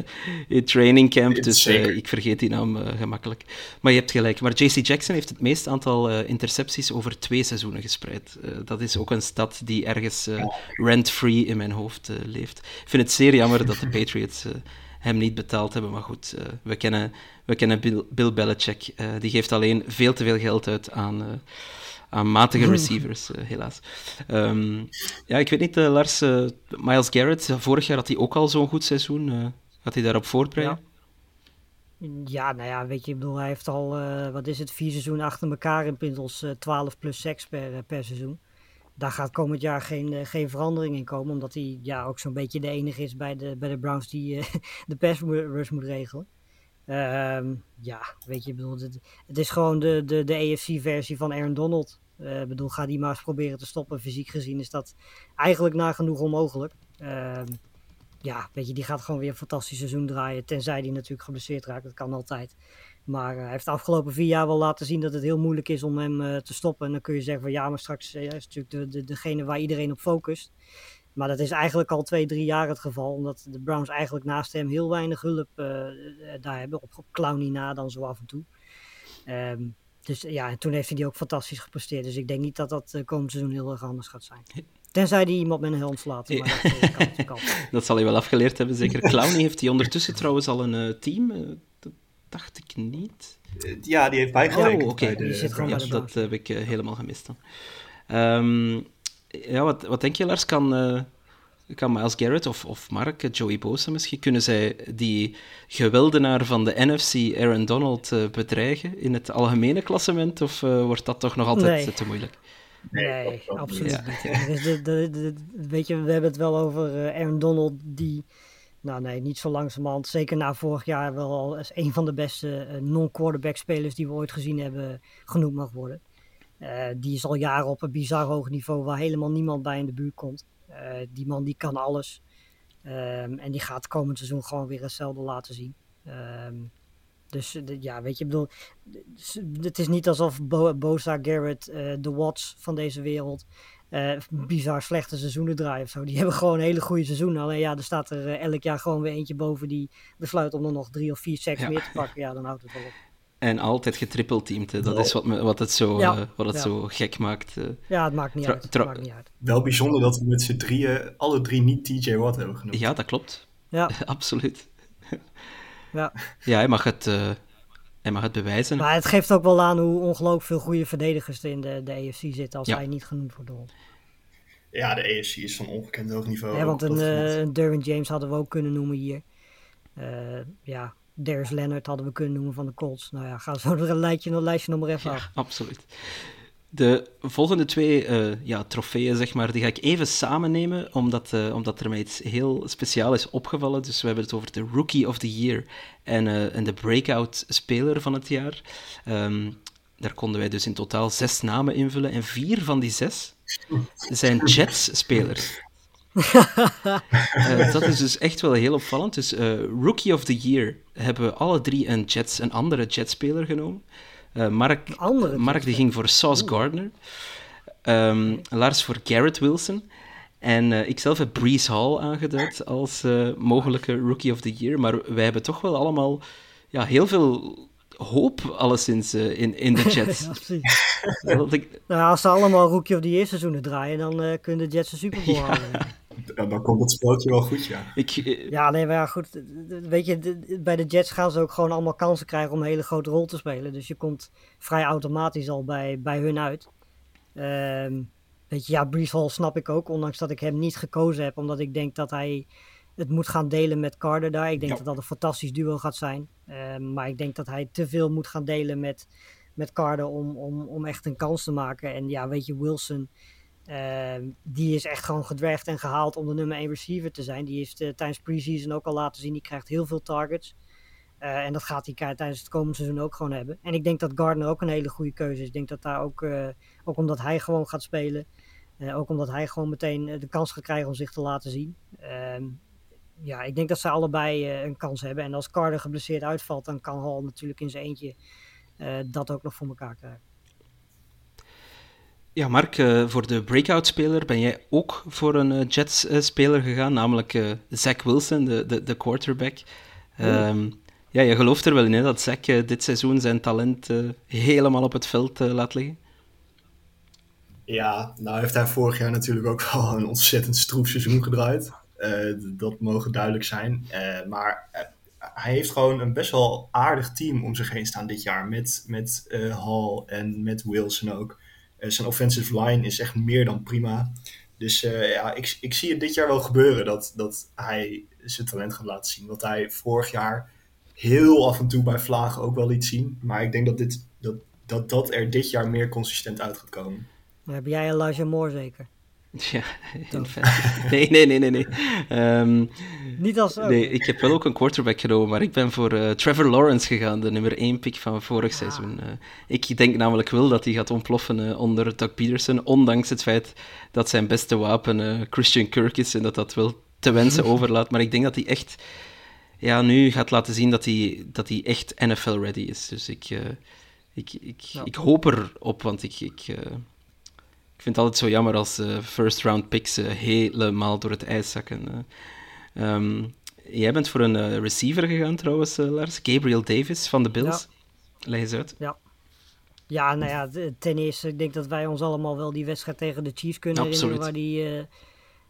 in training camp, dus ik vergeet die naam gemakkelijk. Maar je hebt gelijk. Maar JC Jackson heeft het meest aantal intercepties over twee seizoenen gespreid. Dat is ook een stad die ergens rent-free in mijn hoofd leeft. Ik vind het zeer jammer dat de [laughs] Patriots hem niet betaald hebben, maar goed, we kennen, we kennen Bill, Bill Belichick. Die geeft alleen veel te veel geld uit aan... aan matige receivers, eh, helaas. Ehm, ja, ik weet niet, eh, Lars, eh, Miles Garrett, vorig jaar had hij ook al zo'n goed seizoen. gaat hij daarop voortbrengen? Ja, nou ja, weet je, ik bedoel, hij heeft al, wat is het, vier seizoenen achter elkaar inmiddels eh 12 plus 6 per, per seizoen. Daar gaat komend jaar geen, geen verandering in komen, omdat hij ja, ook zo'n beetje de enige is bij de, bij de Browns die [laughs] de pass rush moet regelen. Ehm, ja, weet je, ik bedoel, het, het is gewoon de, de, de AFC-versie van Aaron Donald. Eh, Ik bedoel, ga die maar eens proberen te stoppen. Fysiek gezien is dat eigenlijk nagenoeg onmogelijk. Ehm, ja, weet je, die gaat gewoon weer een fantastisch seizoen draaien. Tenzij die natuurlijk geblesseerd raakt. Dat kan altijd. Maar eh, hij heeft de afgelopen vier jaar wel laten zien dat het heel moeilijk is om hem eh, te stoppen. En dan kun je zeggen van ja, maar straks is natuurlijk de, de, degene waar iedereen op focust. Maar dat is eigenlijk al twee, drie jaar het geval. Omdat de Browns eigenlijk naast hem heel weinig hulp daar hebben. Op, op Clowney na dan zo af en toe. Ehm, dus ja, en toen heeft hij die ook fantastisch gepresteerd. Dus ik denk niet dat dat eh, komend seizoen heel erg anders gaat zijn. Tenzij die iemand met een helm slaat. Maar dat eh, kan, dat kan. [laughs] Dat zal hij wel afgeleerd hebben, zeker. Clowney heeft hij ondertussen trouwens al een eh, team? Dat dacht ik niet. Ja, die heeft bijgetekend Oh, oké. bij Ja, dat heb ik helemaal gemist dan. Ehm, ja, wat, wat denk je, Lars? Kan, eh, kan Miles Garrett of, of Mark, eh, Joey Bosa misschien, kunnen zij die geweldenaar van de NFC, Aaron Donald, eh, bedreigen in het algemene klassement? Of eh, wordt dat toch nog altijd Nee. te moeilijk? Nee, absoluut Ja. niet. Is de, de, de- weet je, we hebben het wel over Aaron Donald, die, nou nee, niet zo langzamerhand, zeker na vorig jaar wel al als een van de beste non-quarterback spelers die we ooit gezien hebben genoemd mag worden. Eh, die is al jaren op een bizar hoog niveau waar helemaal niemand bij in de buurt komt. Eh, die man die kan alles. Ehm, en die gaat komend seizoen gewoon weer hetzelfde laten zien. Ehm, dus eh, ja, weet je, ik bedoel, het is niet alsof Bo Bosa, Garrett, eh, de Watts van deze wereld bizar slechte seizoenen draaien of zo. Die hebben gewoon hele goede seizoenen. Alleen ja, er staat er elk jaar gewoon weer eentje boven die besluit om er nog drie of vier seks Ja. meer te pakken. Ja, dan houdt het wel op. En altijd getrippelteamd, dat is wat, me, wat het, zo, Ja, eh, wat het ja. zo gek maakt. eh. Ja, het maakt niet uit. Het maakt niet uit. Wel bijzonder dat we met z'n drieën alle drie niet TJ Watt hebben genoemd. Ja, dat klopt. Ja, [laughs] Absoluut. ja. Ja, hij mag het, eh, hij mag het bewijzen. Maar het geeft ook wel aan hoe ongelooflijk veel goede verdedigers er in de, de AFC zitten als Ja. hij niet genoemd wordt door. Ja, de AFC is van ongekend hoog niveau. Ja, want een, een Derwin James hadden we ook kunnen noemen hier. Eh, ja, Darius Leonard hadden we kunnen noemen van de Colts. Nou ja, ga zo een lijstje, een lijstje nog maar even af. Absoluut. De volgende twee eh, ja, trofeeën, zeg maar, die ga ik even samennemen, omdat, eh, omdat er mij iets heel speciaal is opgevallen. Dus we hebben het over de Rookie of the Year en, eh, en de Breakout Speler van het jaar. Ehm, daar konden wij dus in totaal zes namen invullen. En vier van die zes zijn Jets-spelers. [laughs] Eh, dat is dus echt wel heel opvallend. Dus eh, Rookie of the Year hebben we alle drie een, Jets, een andere Jets-speler genomen. Eh, Mark, Mark die ging voor Sauce Gardner. Ehm, Lars voor Garrett Wilson. En eh, ik zelf heb Breeze Hall aangeduid als mogelijke Rookie of the Year. Maar wij hebben toch wel allemaal ja, heel veel hoop, alleszins, in, in de [laughs] Jets. Ja, ik- Nou, als ze allemaal Rookie of the Year seizoenen draaien, dan kunnen de Jets een Super Bowl halen. Ja, dan komt het speltje wel goed, ja. ik, eh, Ja, nee, maar ja, goed. Weet je, bij de Jets gaan ze ook gewoon allemaal kansen krijgen om een hele grote rol te spelen. Dus je komt vrij automatisch al bij, bij hun uit. Ehm, weet je, ja, Brees Hall snap ik ook, ondanks dat ik hem niet gekozen heb, omdat ik denk dat hij het moet gaan delen met Carter daar. Ik denk Ja. dat dat een fantastisch duo gaat zijn. Ehm, maar ik denk dat hij te veel moet gaan delen met, met Carter om, om, om echt een kans te maken. En ja, weet je, Wilson, die is echt gewoon gedreigd en gehaald om de nummer 1 receiver te zijn. Die heeft eh, tijdens preseason ook al laten zien, die krijgt heel veel targets. Eh, en dat gaat hij tijdens het komende seizoen ook gewoon hebben. En ik denk dat Gardner ook een hele goede keuze is. Ik denk dat daar ook, eh, ook omdat hij gewoon gaat spelen. ook omdat hij gewoon meteen de kans gaat krijgen om zich te laten zien. Ehm, ja, ik denk dat ze allebei een kans hebben. En als Carter geblesseerd uitvalt, dan kan Hall natuurlijk in zijn eentje dat ook nog voor elkaar krijgen. Ja, Mark, uh, voor de breakout-speler ben jij ook voor een uh, Jets-speler gegaan, namelijk Zach Wilson, de, de, de quarterback. Um, ja, je gelooft er wel in hè, dat Zach dit seizoen zijn talent helemaal op het veld laat liggen? Ja, nou heeft hij vorig jaar natuurlijk ook wel een ontzettend stroef seizoen gedraaid. dat mogen duidelijk zijn. maar hij heeft gewoon een best wel aardig team om zich heen staan dit jaar. Met, met Hall en met Wilson ook. Eh, zijn offensive line is echt meer dan prima. Dus uh, ja, ik, ik zie het dit jaar wel gebeuren dat, dat hij zijn talent gaat laten zien. Wat hij vorig jaar heel af en toe bij Vlagen ook wel liet zien. Maar ik denk dat, dit, dat, dat, dat er dit jaar meer consistent uit gaat komen. Dan heb jij Elijah Moore zeker? [laughs] Ja, in [laughs] Nee, nee, nee, nee. nee. Um, Niet als ook. Nee, ik heb wel ook een quarterback genomen, maar ik ben voor uh, Trevor Lawrence gegaan, de nummer 1 pick van vorig ah. seizoen. Uh, ik denk namelijk wel dat hij gaat ontploffen uh, onder Doug Peterson, ondanks het feit dat zijn beste wapen Christian Kirk is en dat dat wel te wensen [laughs] overlaat. Maar ik denk dat hij echt ja, nu gaat laten zien dat hij, dat hij echt NFL-ready is. Dus ik, ik, ik, ja. ik hoop erop, want ik... ik ik vind het altijd zo jammer als uh, first round picks uh, helemaal door het ijs zakken. Um, jij bent voor een uh, receiver gegaan trouwens, Lars. Gabriel Davis van de Bills. Ja. Leg eens uit. Ja. Ja, nou ja, ten eerste, ik denk dat wij ons allemaal wel die wedstrijd tegen de Chiefs kunnen herinneren. Waar die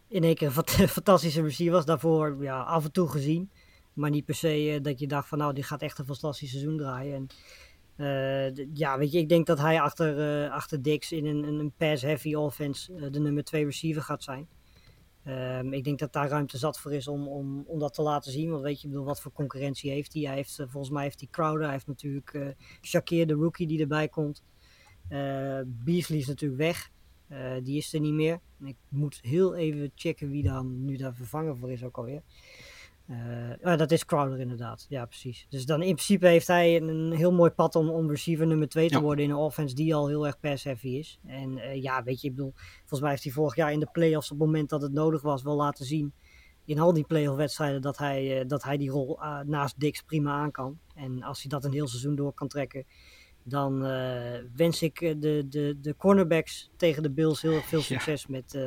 in één keer [laughs] een fantastische receiver was. Daarvoor ja, af en toe gezien. Maar niet per se dat je dacht van nou, die gaat echt een fantastisch seizoen draaien. En uh, ja, weet je, ik denk dat hij achter, uh, achter Dix in een, een pass-heavy offense uh, de nummer 2 receiver gaat zijn. Um, ik denk dat daar ruimte zat voor is om, om, om dat te laten zien. Want weet je, bedoel, wat voor concurrentie heeft hij? Heeft, volgens mij heeft hij Crowder, hij heeft natuurlijk Shakir, de rookie, die erbij komt. Beasley is natuurlijk weg. die is er niet meer. Ik moet heel even checken wie dan nu daar vervangen voor is ook alweer. Uh, dat is Crowder inderdaad. Ja, precies. Dus dan in principe heeft hij een heel mooi pad om, om receiver nummer 2 te worden in een offense die al heel erg pass heavy is. En uh, ja, weet je, ik bedoel, volgens mij heeft hij vorig jaar in de playoffs op het moment dat het nodig was wel laten zien in al die playoff wedstrijden dat hij, uh, dat hij die rol naast Dix prima aan kan. En als hij dat een heel seizoen door kan trekken, dan wens ik de, de, de cornerbacks tegen de Bills heel veel succes ja. met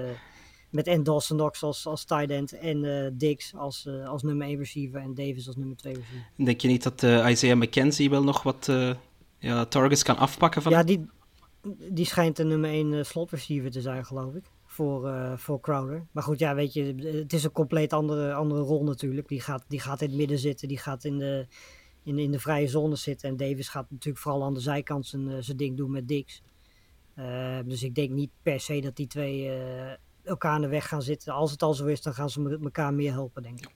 met en Dawson Knox als, als tight end en uh, Diggs als, uh, als nummer 1 receiver en Davis als nummer 2 receiver. Denk je niet dat uh, Isaiah McKenzie wel nog wat ja, targets kan afpakken van Ja, die, die schijnt de nummer 1 slot receiver te zijn, geloof ik. Voor, voor Crowder. Maar goed, ja, weet je, het is een compleet andere, andere rol natuurlijk. Die gaat, die gaat in het midden zitten, die gaat in de, in, in de vrije zone zitten. En Davis gaat natuurlijk vooral aan de zijkant zijn, zijn ding doen met Diggs. dus ik denk niet per se dat die twee elkaar aan de weg gaan zitten. Als het al zo is, dan gaan ze elkaar meer helpen, denk ik.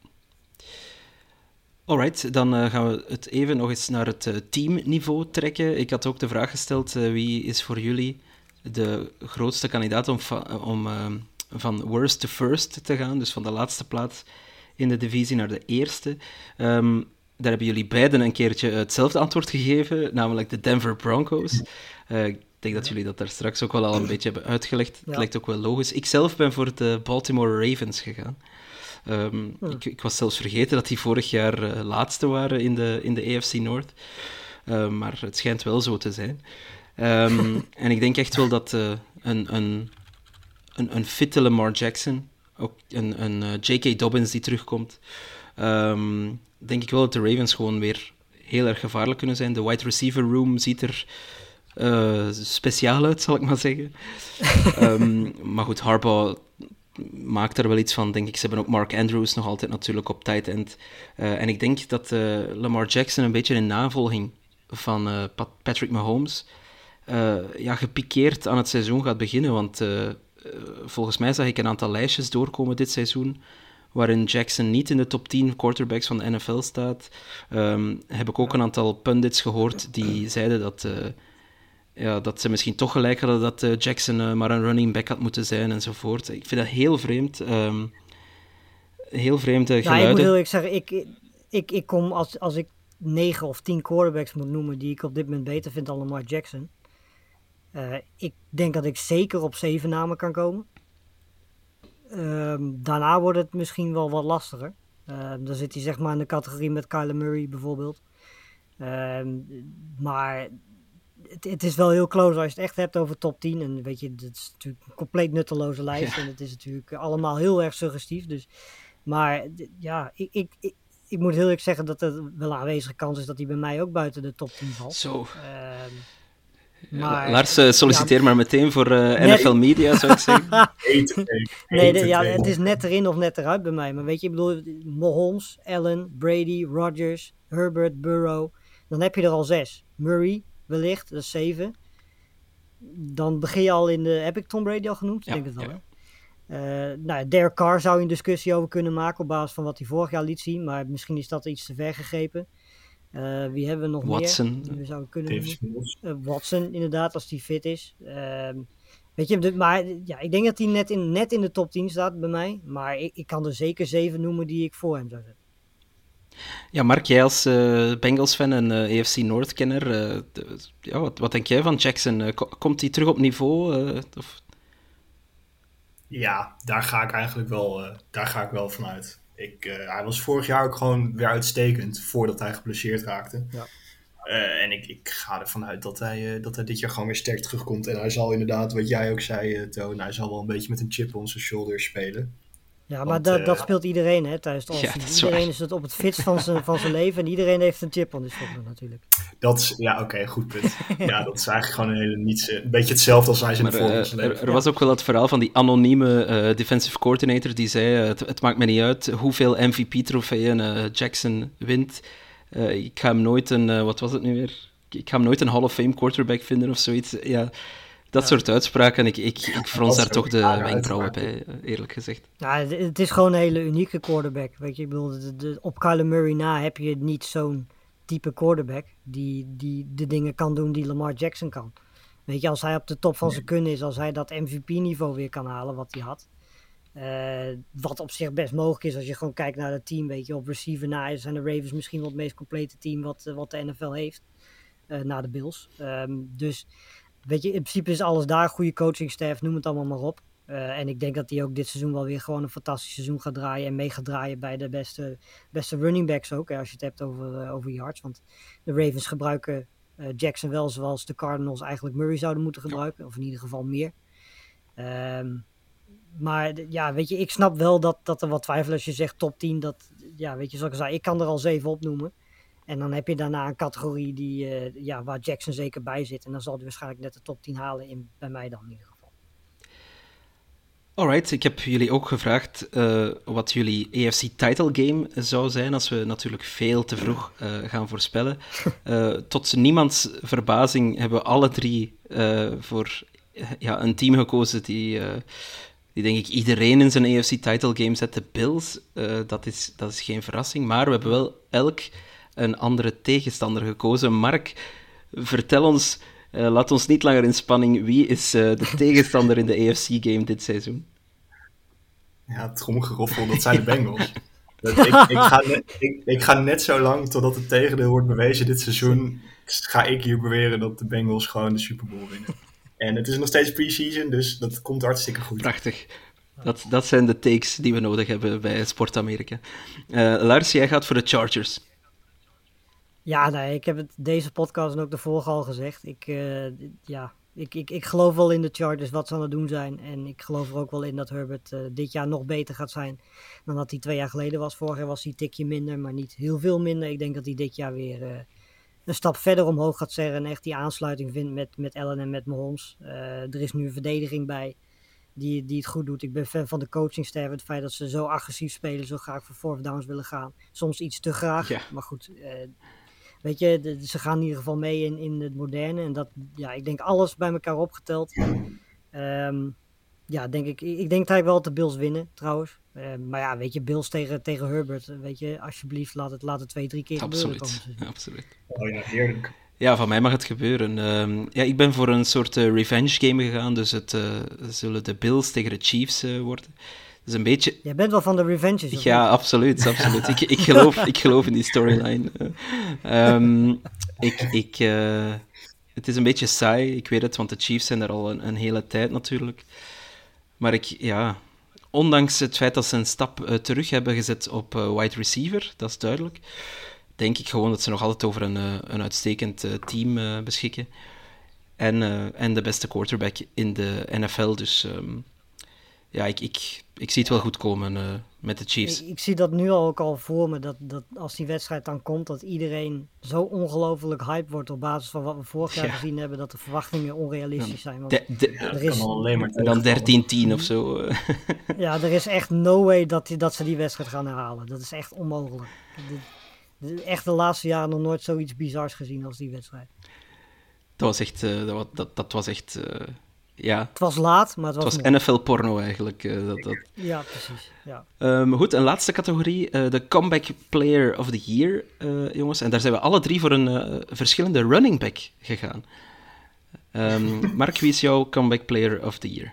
Alright, dan uh, gaan we het even nog eens naar het uh, teamniveau trekken. Ik had ook de vraag gesteld, uh, wie is voor jullie de grootste kandidaat om, van worst to first te gaan, dus van de laatste plaats in de divisie naar de eerste. Um, daar hebben jullie beiden een keertje hetzelfde antwoord gegeven, namelijk de Denver Broncos. Denk dat jullie dat daar straks ook wel al een beetje hebben uitgelegd. Het lijkt ook wel logisch. Ik zelf ben voor de Baltimore Ravens gegaan. Um, ik, ik, was zelfs vergeten dat die vorig jaar uh, laatste waren in de, in de AFC North. Uh, maar het schijnt wel zo te zijn. Um, [laughs] en ik denk echt wel dat uh, een, een, een, een fitte Lamar Jackson, ook een, een uh, J.K. Dobbins die terugkomt, um, denk ik wel dat de Ravens gewoon weer heel erg gevaarlijk kunnen zijn. De wide receiver room ziet er uh, speciaal uit, zal ik maar zeggen. um, [laughs] maar goed, Harbaugh maakt er wel iets van, denk ik. Ze hebben ook Mark Andrews nog altijd natuurlijk op tight end. Uh, en ik denk dat uh, Lamar Jackson een beetje in navolging van Patrick Mahomes ja, gepikeerd aan het seizoen gaat beginnen. Want volgens mij zag ik een aantal lijstjes doorkomen dit seizoen waarin Jackson niet in de top 10 quarterbacks van de NFL staat. Um, heb ik ook een aantal pundits gehoord die zeiden dat ja, dat ze misschien toch gelijk hadden dat uh, Jackson uh, maar een running back had moeten zijn enzovoort. Ik vind dat heel vreemd. Um, heel vreemde geluiden. Nou, ik moet heel eerlijk zeggen, ik, ik, ik kom als, als ik negen of tien quarterbacks moet noemen die ik op dit moment beter vind dan Lamar Jackson. Uh, ik denk dat ik zeker op zeven namen kan komen. Um, daarna wordt het misschien wel wat lastiger. Uh, dan zit hij zeg maar in de categorie met Kyler Murray bijvoorbeeld. Maar het, het is wel heel close als je het echt hebt over top 10. En weet je, het is natuurlijk een compleet nutteloze lijst. En het is natuurlijk allemaal heel erg suggestief. Dus, maar ja, ik, ik, ik, ik moet heel eerlijk zeggen dat er wel een aanwezige kans is dat hij bij mij ook buiten de top 10 valt. Zo. Ehm, maar, Lars, eh, solliciteer ja, maar meteen voor eh. NFL Media, zou ik zeggen. [laughs] Nee, de- ja, het is net erin of net eruit bij mij. Maar weet je, ik bedoel, Mahomes, Allen, Brady, Rodgers, Herbert, Burrow. Dan heb je er al zes. Murray, wellicht, dat is zeven. Dan begin je al in de... Heb ik Tom Brady al genoemd? Ja, ik denk het wel, ja. hè? Eh, nou, ja, Derek Carr zou je een discussie over kunnen maken op basis van wat hij vorig jaar liet zien. Maar misschien is dat iets te ver gegrepen. Eh, wie hebben we nog Watson. meer? Die we zouden kunnen. Eh, Watson, inderdaad, als die fit is. Ehm, weet je, de- maar ja, ik denk dat hij net in, net in de top 10 staat bij mij. Maar ik, ik kan er zeker zeven noemen die ik voor hem zou zetten. Ja, Mark, jij als eh, Bengals-fan en eh, AFC North-kenner, eh, de- ja, wat, wat denk jij van Jackson? Ko- komt hij terug op niveau? eh, of... Ja, daar ga ik eigenlijk wel, eh, daar ga ik wel van uit. Ik, eh, hij was vorig jaar ook gewoon weer uitstekend voordat hij geblesseerd raakte. Ja. Eh, en ik, ik ga ervan uit dat hij, eh, dat hij dit jaar gewoon weer sterk terugkomt. En hij zal inderdaad, wat jij ook zei, eh, Toon, hij zal wel een beetje met een chip on zijn shoulder spelen. Ja, maar dat, eh, dat speelt iedereen hè, tijdens het Ja, offseason. dat is Iedereen waar. is het op het fits van zijn, van zijn leven. En iedereen heeft een chip on de shoulder natuurlijk. Dat is, ja, oké, goed punt. ja, dat is eigenlijk gewoon een hele niets, eh, een beetje hetzelfde als hij zijn van zijn er, leven. er was ook wel het verhaal van die anonieme eh, defensive coordinator die zei: het, het maakt me niet uit hoeveel MVP-trofeeën eh, Jackson wint. Eh, ik ga hem nooit een, wat was het nu weer? Ik, ik ga hem nooit een Hall of Fame quarterback vinden of zoiets. Ja, dat soort uitspraken. Ik, ik, ik frons daar toch de wenkbrauwen bij, eh, eerlijk gezegd. Nou, het, is gewoon een hele unieke quarterback. Weet je, ik bedoel, de, de- op Kyler Murray na heb je niet zo'n type quarterback die, die de dingen kan doen die Lamar Jackson kan. Weet je, als hij op de top van zijn kunnen is, als hij dat MVP-niveau weer kan halen wat hij had. eh, wat op zich best mogelijk is als je gewoon kijkt naar het team. Weet je, op receiver na zijn de Ravens misschien wel het meest complete team wat, eh, wat de NFL heeft. eh, na de Bills. Ehm, dus weet je, in principe is alles daar. Goede coachingstaff, noem het allemaal maar op. Eh, en ik denk dat hij ook dit seizoen wel weer gewoon een fantastisch seizoen gaat draaien. En mee gaat draaien bij de beste, beste running backs ook. Hè, als je het hebt over, eh, over yards. Want de Ravens gebruiken eh, Jackson wel zoals de Cardinals eigenlijk Murray zouden moeten gebruiken. Of in ieder geval meer. Ehm, maar ja, weet je, ik snap wel dat, dat er wat twijfel als je zegt top 10. Dat, ja, weet je, zoals ik zei, ik kan er al zeven opnoemen. En dan heb je daarna een categorie die, eh, ja, waar Jackson zeker bij zit. En dan zal hij waarschijnlijk net de top 10 halen, in, bij mij dan in ieder geval. Alright, ik heb jullie ook gevraagd eh, wat jullie AFC title game zou zijn als we natuurlijk veel te vroeg eh, gaan voorspellen. [laughs] Tot niemands verbazing hebben we alle drie voor ja, een team gekozen die, die denk ik iedereen in zijn AFC title game zet. De Bills, dat, is, dat is geen verrassing, maar we hebben wel elk een andere tegenstander gekozen. Mark, vertel ons, eh, laat ons niet langer in spanning, wie is eh, de [laughs] tegenstander in de AFC game dit seizoen? Ja, het tromgeroffel, dat zijn de [laughs] Bengals. Dat- ik, [laughs] ik, ga net, ik, ik ga net zo lang totdat het tegendeel wordt bewezen dit seizoen. Ga ik hier beweren dat de Bengals gewoon de Super Bowl winnen. En het is nog steeds pre-season, dus dat komt hartstikke goed. Prachtig. Dat, dat zijn de takes die we nodig hebben bij Sport Amerika. Eh, Lars, jij gaat voor de Chargers. Ja, nee, ik heb het deze podcast en ook de vorige al gezegd. Ik, eh, ja, ik, ik, ik geloof wel in de Chargers wat ze aan het doen zijn. En ik geloof er ook wel in dat Herbert eh, dit jaar nog beter gaat zijn dan dat hij twee jaar geleden was. Vorig jaar was hij een tikje minder, maar niet heel veel minder. Ik denk dat hij dit jaar weer eh, een stap verder omhoog gaat zeggen. En echt die aansluiting vindt met, met Allen en met Mahomes. Er is nu een verdediging bij die, die het goed doet. Ik ben fan van de coachingstaff. Het feit dat ze zo agressief spelen, zo graag voor fourth downs willen gaan. Soms iets te graag, Ja. maar goed... Weet je, de- ze gaan in ieder geval mee in, in het moderne. En dat, ja, ik denk alles bij elkaar opgeteld. Ehm, ja, denk ik. Ik denk dat hij wel de Bills winnen, trouwens. Eh, maar ja, weet je, Bills tegen, tegen Herbert. Weet je, alsjeblieft, laat het, laat het twee, drie keer gebeuren. Absoluut. seizoen. [laughs] Absoluut. Oh ja, heerlijk. Ja, van mij mag het gebeuren. Ehm, ja, ik ben voor een soort eh, revenge game gegaan, dus het eh, zullen de Bills tegen de Chiefs eh, worden. Dus een beetje... Jij bent wel van de revenges. Ja, niet? absoluut, absoluut. Ik, ik, geloof, ik geloof in die storyline. Eh, ehm, ik, ik, eh, het is een beetje saai, ik weet het, want de Chiefs zijn er al een, een hele tijd natuurlijk. Maar ik, ja, ondanks het feit dat ze een stap eh, terug hebben gezet op wide receiver, dat is duidelijk, denk ik gewoon dat ze nog altijd over een, een uitstekend team beschikken. en, en de beste quarterback in de NFL. Dus ehm, ja, ik, ik, ik zie het wel goed komen eh, met de Chiefs. Ik, ik zie dat nu al ook al voor me, dat, dat als die wedstrijd dan komt, dat iedereen zo ongelooflijk hype wordt op basis van wat we vorig jaar Ja. gezien hebben, dat de verwachtingen onrealistisch zijn. Want De, de- Ja, Er is- alleen maar en dan tegenvallen. 13-10 of zo. eh. [laughs] ja, er is echt no way dat, die, dat ze die wedstrijd gaan herhalen. Dat is echt onmogelijk. De, de- echt de laatste jaren nog nooit zoiets bizars gezien als die wedstrijd. dat was echt... eh, dat, dat, dat was echt... eh, ja, Het was laat, maar het het was, was mooi. NFL-porno eigenlijk. eh, dat, dat. Ja, precies. Ja. Ehm, goed, een laatste categorie. eh, de Comeback Player of the Year, eh, jongens. En daar zijn we alle drie voor een eh, verschillende running back gegaan. Ehm, [laughs] Mark, wie is jouw Comeback Player of the Year?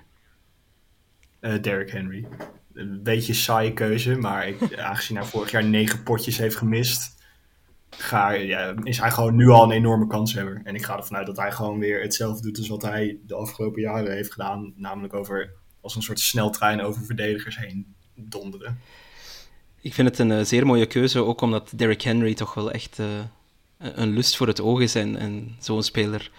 Eh, Derrick Henry. Een beetje saaie keuze, maar ik, [laughs] aangezien hij vorig jaar negen potjes heeft gemist, ga, is hij gewoon nu al een enorme kanshebber. En ik ga ervan uit dat hij gewoon weer hetzelfde doet als wat hij de afgelopen jaren heeft gedaan. Namelijk over, als een soort sneltrein over verdedigers heen donderen. Ik vind het een eh, zeer mooie keuze, ook omdat Derrick Henry toch wel echt eh, een lust voor het oog is. En zo'n speler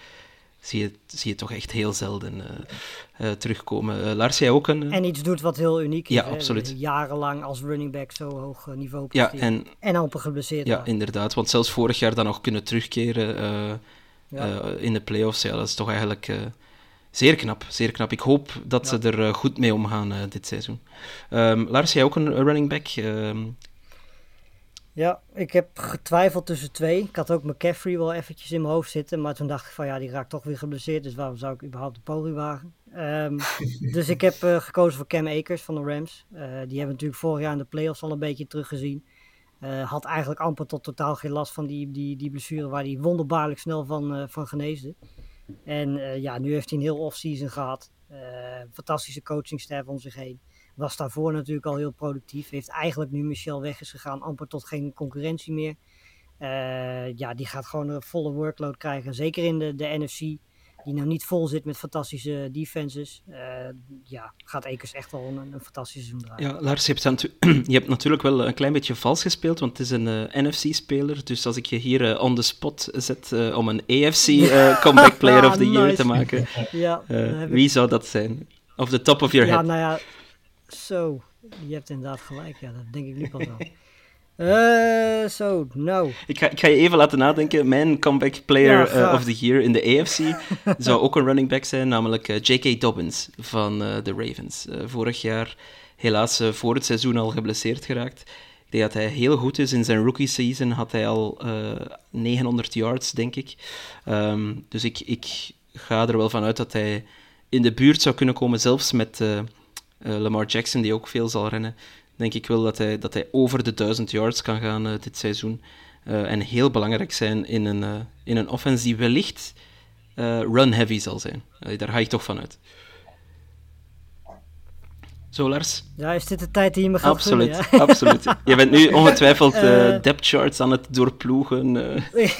zie je, zie je toch echt heel zelden eh, eh, terugkomen. Eh, Lars, jij ook een... En iets doet wat heel uniek is. Ja, hè. absoluut. Jarenlang als running back zo hoog niveau ja, en, en amper geblesseerd. ja, inderdaad. Want zelfs vorig jaar dan nog kunnen terugkeren Ja. in de playoffs. Ja, dat is toch eigenlijk zeer knap. Zeer knap. Ik hoop dat ze er goed mee omgaan dit seizoen. Ehm, Lars, jij ook een running back? Ehm, Ja, ik heb getwijfeld tussen twee. Ik had ook McCaffrey wel eventjes in mijn hoofd zitten. Maar toen dacht ik van ja, die raakt toch weer geblesseerd. Dus waarom zou ik überhaupt de poging wagen? Ehm, [laughs] dus ik heb eh, gekozen voor Cam Akers van de Rams. Eh, die hebben natuurlijk vorig jaar in de playoffs al een beetje teruggezien. Eh, had eigenlijk amper tot totaal geen last van die, die, die blessure waar hij wonderbaarlijk snel van, van geneesde. En ja, nu heeft hij een heel off-season gehad. Eh, fantastische coachingstaff om zich heen. Was daarvoor natuurlijk al heel productief. Heeft eigenlijk nu Michel weg is gegaan, amper tot geen concurrentie meer. Eh, ja, die gaat gewoon een volle workload krijgen. Zeker in de, de NFC, die nou niet vol zit met fantastische defenses. Eh, ja, gaat Ekers echt wel een, een fantastisch seizoen draaien. Ja, Lars, je hebt, [clears throat] je hebt natuurlijk wel een klein beetje vals gespeeld, want het is een eh, NFC-speler. Dus als ik je hier on the spot zet om een AFC [laughs] eh, Comeback Player of the [laughs] Year Nice. te maken, Ja, wie zou dat zijn? Off the top of your ja head. nou ja, zo. Je hebt inderdaad gelijk. Ja, dat denk ik nu pas wel. [laughs] Eh, Zo, nou. Ik, ga, ik ga je even laten nadenken. Mijn Comeback Player Ja, eh, of the Year in de AFC [laughs] zou ook een running back zijn, namelijk eh, J.K. Dobbins van de Ravens. Vorig jaar helaas voor het seizoen al geblesseerd geraakt. Ik denk dat hij heel goed is. In zijn rookie season had hij al eh, 900 yards, denk ik. Ehm, dus ik, ik ga er wel van uit dat hij in de buurt zou kunnen komen, zelfs met Lamar Jackson, die ook veel zal rennen. Denk ik wel dat hij, dat hij over de 1000 yards kan gaan eh, dit seizoen. Eh, en heel belangrijk zijn in een, eh, in een offense die wellicht eh, run-heavy zal zijn. Eh, daar ga ik toch van uit. Zo, Lars? Ja, is dit de tijd die je me gaat Absoluut, ja? absoluut. Je bent nu [laughs] ongetwijfeld eh Eh. depth charts aan het doorploegen. eh. [laughs]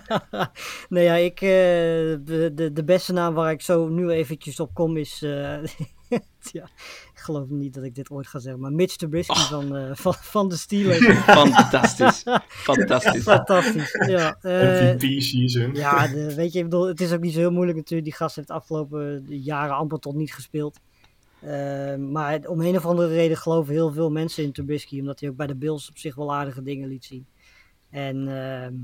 [laughs] nee, ja, ik, eh, de, de, de beste naam waar ik zo nu eventjes op kom is... eh, [laughs] ja, ik geloof niet dat ik dit ooit ga zeggen, maar Mitch Trubisky Oh. van, eh, van, van de Steelers. [laughs] Fantastisch. Fantastisch. Fantastisch, ja. eh, MVP season. ja, de, weet je, ik bedoel, het is ook niet zo heel moeilijk natuurlijk. Die gast heeft de afgelopen jaren amper tot niet gespeeld. Maar om een of andere reden geloven heel veel mensen in Trubisky, omdat hij ook bij de Bills op zich wel aardige dingen liet zien. En ehm,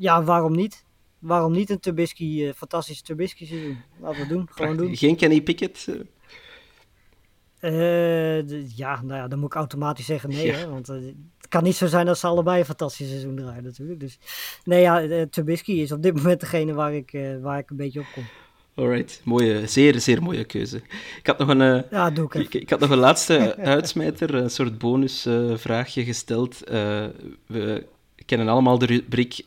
ja, waarom niet? Waarom niet een Trubisky, eh, fantastische Trubisky seizoen? Laten we doen, gewoon doen. Geen Kenny Pickett? eh. Eh, ja, nou ja, dan moet ik automatisch zeggen nee, Ja. hè, want het kan niet zo zijn dat ze allebei een fantastisch seizoen draaien natuurlijk. Dus nee, ja, Trubisky is op dit [laughs] moment degene waar ik, waar ik een beetje op kom. Alright, mooie, zeer, zeer mooie keuze. Ik had nog een, Ja, doe ik ik, ik had nog een laatste [laughs] uitsmijter, een soort bonusvraagje gesteld. We kennen allemaal de rubriek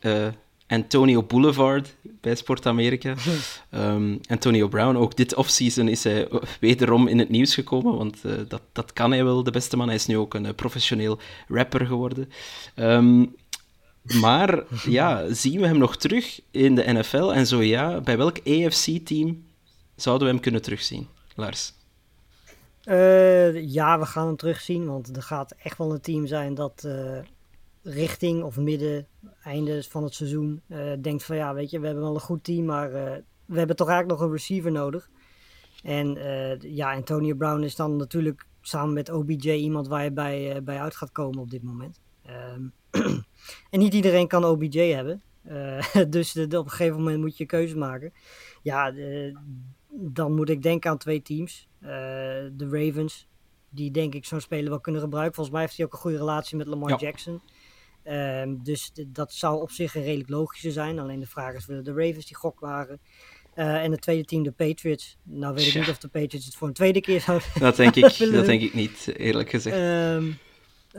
Antonio Boulevard bij Sport Amerika. [laughs] Ehm, Antonio Brown, ook dit offseason is hij wederom in het nieuws gekomen, want eh, dat, dat kan hij wel, de beste man. Hij is nu ook een eh, professioneel rapper geworden. Ehm, maar [laughs] ja, zien we hem nog terug in de NFL? En zo ja, bij welk AFC-team zouden we hem kunnen terugzien? Lars. Eh, ja, we gaan hem terugzien, want er gaat echt wel een team zijn dat richting of midden, einde van het seizoen, eh, denkt van ja, weet je, we hebben wel een goed team, maar eh, we hebben toch eigenlijk nog een receiver nodig. En eh, ja, Antonio Brown is dan natuurlijk samen met OBJ iemand waar je bij, bij uit gaat komen op dit moment. Ehm, [clears throat] en niet iedereen kan OBJ hebben. [laughs] Dus de- op een gegeven moment moet je keuze maken. Ja, de- dan moet ik denken aan twee teams. De Ravens, die denk ik zo'n speler wel kunnen gebruiken. Volgens mij heeft hij ook een goede relatie met Lamar Ja. Jackson. Ehm, dus dat zou op zich een redelijk logische zijn. Alleen de vraag is, willen de Ravens die gok waren? Eh, en het tweede team, de Patriots. Nou weet ik niet of de Patriots het voor een tweede keer zouden [laughs] Dat denk ik, [laughs] dat doen. denk ik niet, eerlijk gezegd. Ehm,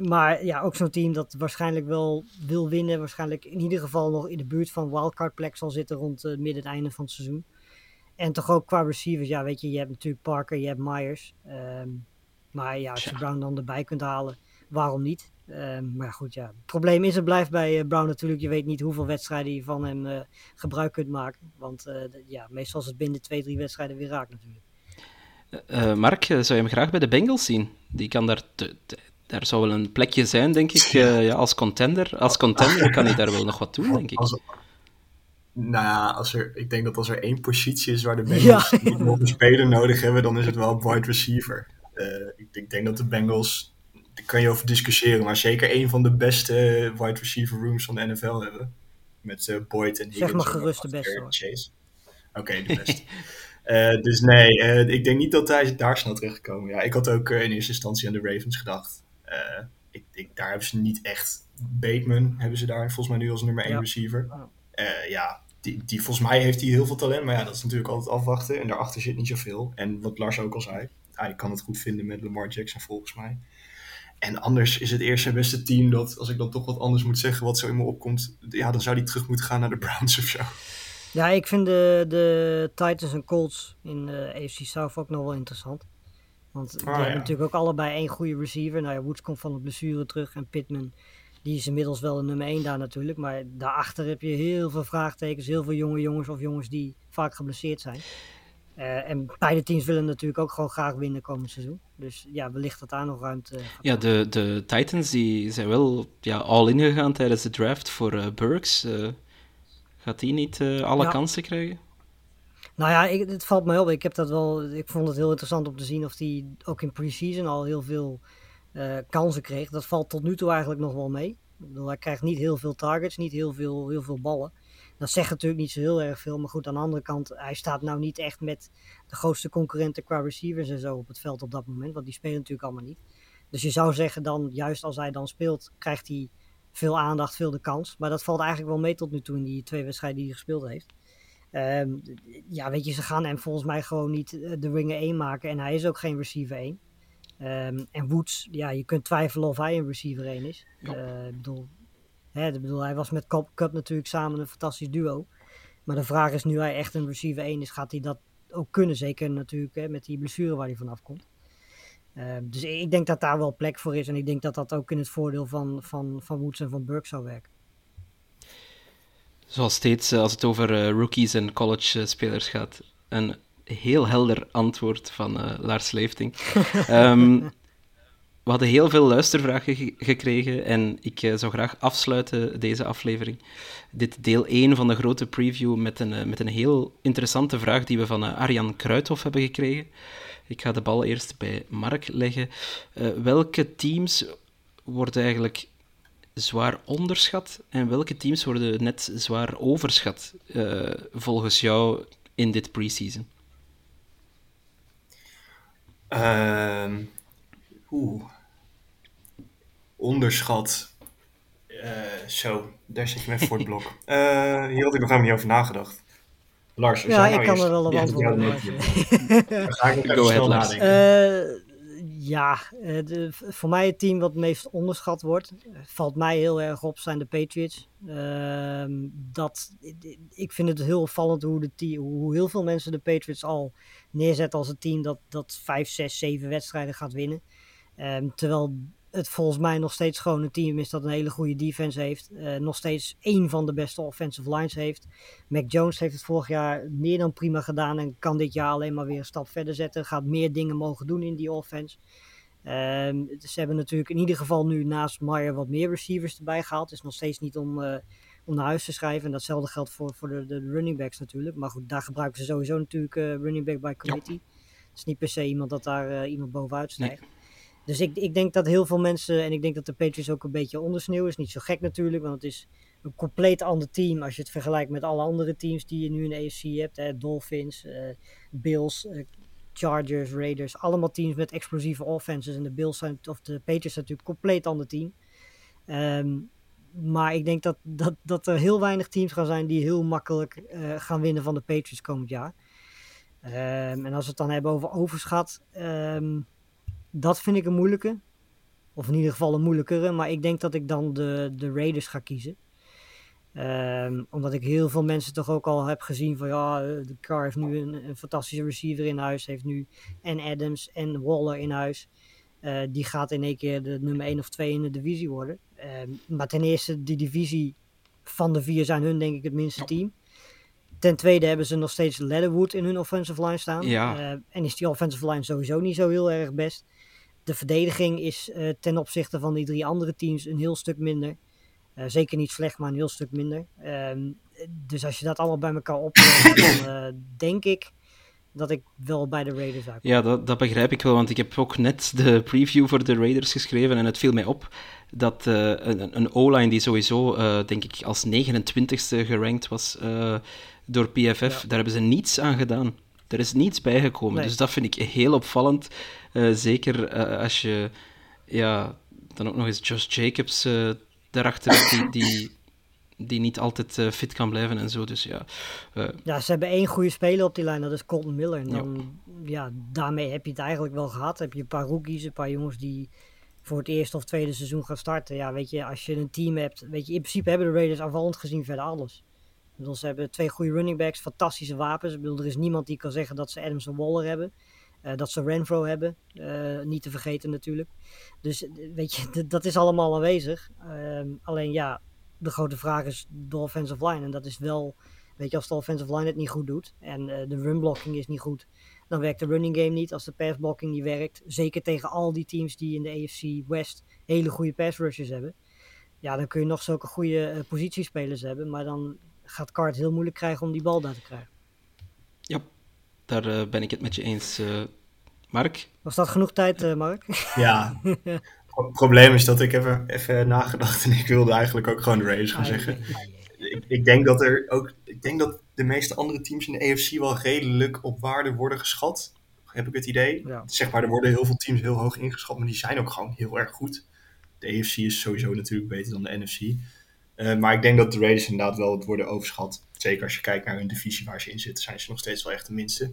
maar ja, ook zo'n team dat waarschijnlijk wel wil winnen. Waarschijnlijk in ieder geval nog in de buurt van wildcard plek zal zitten rond het midden en einde van het seizoen. En toch ook qua receivers. Ja, weet je, je hebt natuurlijk Parker, je hebt Myers. Ehm, maar ja, als je. Brown dan erbij kunt halen, waarom niet? Ehm, maar goed, ja. Het probleem is, het blijft bij eh, Brown natuurlijk. Je weet niet hoeveel wedstrijden je van hem eh, gebruik kunt maken. Want eh, ja, meestal is het binnen twee, drie wedstrijden weer raak natuurlijk. Eh, Mark, zou je hem graag bij de Bengals zien? Die kan daar, te- te- daar zou wel een plekje zijn, denk ik, eh, ja, als contender. Als contender kan hij daar wel nog wat doen, denk ik. Als, nou ja, als er, ik denk dat als er één positie is waar de Bengals Ja. niet nog een speler nodig hebben, dan is het wel wide receiver. Eh, ik, ik denk dat de Bengals, daar kan je over discussiëren, maar zeker een van de beste wide receiver rooms van de NFL hebben. Met eh, Boyd en Higgins. maar en gerust de beste, hoor. Chase. Oké, de beste. [laughs] Eh, dus nee, eh, ik denk niet dat hij daar snel terechtkomen. Ja, ik had ook eh, in eerste instantie aan de Ravens gedacht. Eh, ik, ik, daar hebben ze niet echt. Bateman hebben ze daar volgens mij nu als nummer 1 Ja. receiver. Ja. Eh, ja, die, die, volgens mij heeft hij heel veel talent. Maar ja, dat is natuurlijk altijd afwachten. En daarachter zit niet zoveel. En wat Lars ook al zei. Hij kan het goed vinden met Lamar Jackson volgens mij. En anders is het eerste en beste team dat, als ik dan toch wat anders moet zeggen, wat zo in me opkomt. Ja, dan zou die terug moeten gaan naar de Browns of zo. Ja, ik vind de, de Titans en Colts in de AFC South ook nog wel interessant. Want die Ah, hebben ja. natuurlijk ook allebei één goede receiver. Nou ja, Woods komt van de blessure terug en Pittman, die is inmiddels wel de nummer 1 daar natuurlijk. Maar daarachter heb je heel veel vraagtekens, heel veel jonge jongens of jongens die vaak geblesseerd zijn. Eh, en beide teams willen natuurlijk ook gewoon graag winnen komend seizoen. Dus ja, wellicht dat daar nog ruimte Ja, de, de Titans die zijn wel ja, all-in gegaan tijdens de draft voor eh, Burks. Eh, gaat die niet alle Ja. kansen krijgen? Nou ja, ik, het valt mij op. Ik, heb dat wel, ik vond het heel interessant om te zien of hij ook in pre-season al heel veel kansen kreeg. Dat valt tot nu toe eigenlijk nog wel mee. Ik bedoel, hij krijgt niet heel veel targets, niet heel veel, heel veel ballen. Dat zegt natuurlijk niet zo heel erg veel. Maar goed, aan de andere kant, hij staat nou niet echt met de grootste concurrenten qua receivers en zo op het veld op dat moment. Want die spelen natuurlijk allemaal niet. Dus je zou zeggen dan, juist als hij dan speelt, krijgt hij veel aandacht, veel de kans. Maar dat valt eigenlijk wel mee tot nu toe in die twee wedstrijden die hij gespeeld heeft. Ehm, ja, weet je, ze gaan hem volgens mij gewoon niet eh, de ringer 1 maken. En hij is ook geen receiver 1. Ehm, en Woods, ja, je kunt twijfelen of hij een receiver 1 is. Eh, ik bedoel, hè, ik bedoel, hij was met Cup, Cup natuurlijk samen een fantastisch duo. Maar de vraag is, nu hij echt een receiver 1 is, gaat hij dat ook kunnen? Zeker natuurlijk hè, met die blessure waar hij vanaf komt. Ehm, dus ik denk dat daar wel plek voor is. En ik denk dat dat ook in het voordeel van, van, van Woods en van Burke zou werken. Zoals steeds eh, als het over eh, rookies en college-spelers gaat. Een heel helder antwoord van eh, Lars Leefting. [laughs] Ehm, we hadden heel veel luistervragen ge- gekregen en ik eh, zou graag afsluiten deze aflevering. Dit deel 1 van de grote preview met een, eh, met een heel interessante vraag die we van eh, Arjan Kruithof hebben gekregen. Ik ga de bal eerst bij Mark leggen. Welke teams worden eigenlijk zwaar onderschat en welke teams worden net zwaar overschat volgens jou in dit preseason? Oeh. Onderschat. Eh, zo, daar zit je met voor het blok. [laughs] Eh, hier had ik nog helemaal niet over nagedacht. Lars, Ja, jij nou ik kan eerst- er wel maar- nee, Dan ga ik even snel nadenken. Eh, ja, eh, de, voor mij het team wat het meest onderschat wordt, valt mij heel erg op, zijn de Patriots. Ehm, dat, ik vind het heel opvallend hoe, de team, hoe heel veel mensen de Patriots al neerzetten als een team dat, dat 5, 6, 7 wedstrijden gaat winnen. Ehm, terwijl het volgens mij nog steeds gewoon een team is dat een hele goede defense heeft. eh, nog steeds één van de beste offensive lines heeft. Mac Jones heeft het vorig jaar meer dan prima gedaan en kan dit jaar alleen maar weer een stap verder zetten. Gaat meer dingen mogen doen in die offense. Ehm, ze hebben natuurlijk in ieder geval nu naast Meyer wat meer receivers erbij gehaald. Het is nog steeds niet om, eh, om naar huis te schrijven. En datzelfde geldt voor, voor de, de running backs natuurlijk. Maar goed, daar gebruiken ze sowieso natuurlijk eh, running back by committee. Het is niet per se iemand dat daar iemand bovenuit stijgt. Dus ik, ik denk dat heel veel mensen, en ik denk dat de Patriots ook een beetje ondersneeuwen, is niet zo gek natuurlijk, want het is een compleet ander team als je het vergelijkt met alle andere teams die je nu in de AFC hebt. Hè. Dolphins, eh, Bills, eh, Chargers, Raiders, allemaal teams met explosieve offenses. En de Bills zijn, of de Patriots zijn natuurlijk een compleet ander team. Ehm, maar ik denk dat, dat, dat er heel weinig teams gaan zijn die heel makkelijk eh, gaan winnen van de Patriots komend jaar. Ehm, en als we het dan hebben over overschat, ehm, dat vind ik een moeilijke. Of in ieder geval een moeilijkere. Maar ik denk dat ik dan de, de Raiders ga kiezen. Ehm, omdat ik heel veel mensen toch ook al heb gezien van ja, eh, de Car heeft nu een, een fantastische receiver in huis. Heeft nu en Adams en Waller in huis. Eh, die gaat in één keer de nummer 1 of 2 in de divisie worden. Ehm, maar ten eerste, die divisie van de vier zijn hun denk ik het minste team. Ten tweede hebben ze nog steeds Leatherwood in hun offensive line staan. Ja. Eh, en is die offensive line sowieso niet zo heel erg best. De verdediging is eh, ten opzichte van die drie andere teams een heel stuk minder. Eh, zeker niet slecht, maar een heel stuk minder. Ehm, dus als je dat allemaal bij elkaar opneemt, dan eh, denk ik dat ik wel bij de Raiders uitkom. Ja, dat, dat begrijp ik wel, want ik heb ook net de preview voor de Raiders geschreven en het viel mij op dat een, een O-line die sowieso, denk ik, als 29ste gerankt was door PFF, daar hebben ze niets aan gedaan. Er is niets bijgekomen, Nee. dus dat vind ik heel opvallend. Eh, zeker eh, als je ja, dan ook nog eens Josh Jacobs eh daarachter hebt, die, die, die niet altijd fit kan blijven en zo. Dus ja, Ja, ze hebben één goede speler op die lijn, dat is Colton Miller. En dan, ja. daarmee heb je het eigenlijk wel gehad. Heb je een paar rookies, een paar jongens die voor het eerste of tweede seizoen gaan starten. Ja, weet je, als je een team hebt, weet je, in principe hebben de Raiders aanvallend gezien verder alles. Ik bedoel, ze hebben twee goede running backs, fantastische wapens. Ik bedoel, er is niemand die kan zeggen dat ze Adams en Waller hebben. Eh, dat ze Renfro hebben, eh, niet te vergeten natuurlijk. Dus eh, weet je, [laughs] dat is allemaal aanwezig. Ehm, alleen ja, de grote vraag is de offensive line. En dat is wel, weet je, als de offensive line het niet goed doet en de run blocking is niet goed, dan werkt de running game niet. Als de pass blocking niet werkt, zeker tegen al die teams die in de AFC West hele goede pass rushers hebben. Ja, dan kun je nog zulke goede positiespelers hebben, maar dan gaat Card heel moeilijk krijgen om die bal daar te krijgen. ja, daar eh, ben ik het met je eens. eh Mark? Was dat genoeg tijd, eh, Mark? Ja. [laughs] Het probleem is dat ik even, even nagedacht en ik wilde eigenlijk ook gewoon de Raiders gaan Ah, zeggen. ja, ja, ja. Ik, ik denk dat er ook. Ik denk dat de meeste andere teams in de AFC wel redelijk op waarde worden geschat. Heb ik het idee. Ja. Zeg maar, er worden heel veel teams heel hoog ingeschat, maar die zijn ook gewoon heel erg goed. De AFC is sowieso natuurlijk beter dan de NFC. Eh, maar ik denk dat de Raiders inderdaad wel het worden overschat. Zeker als je kijkt naar hun divisie waar ze in zitten, zijn ze nog steeds wel echt de minste.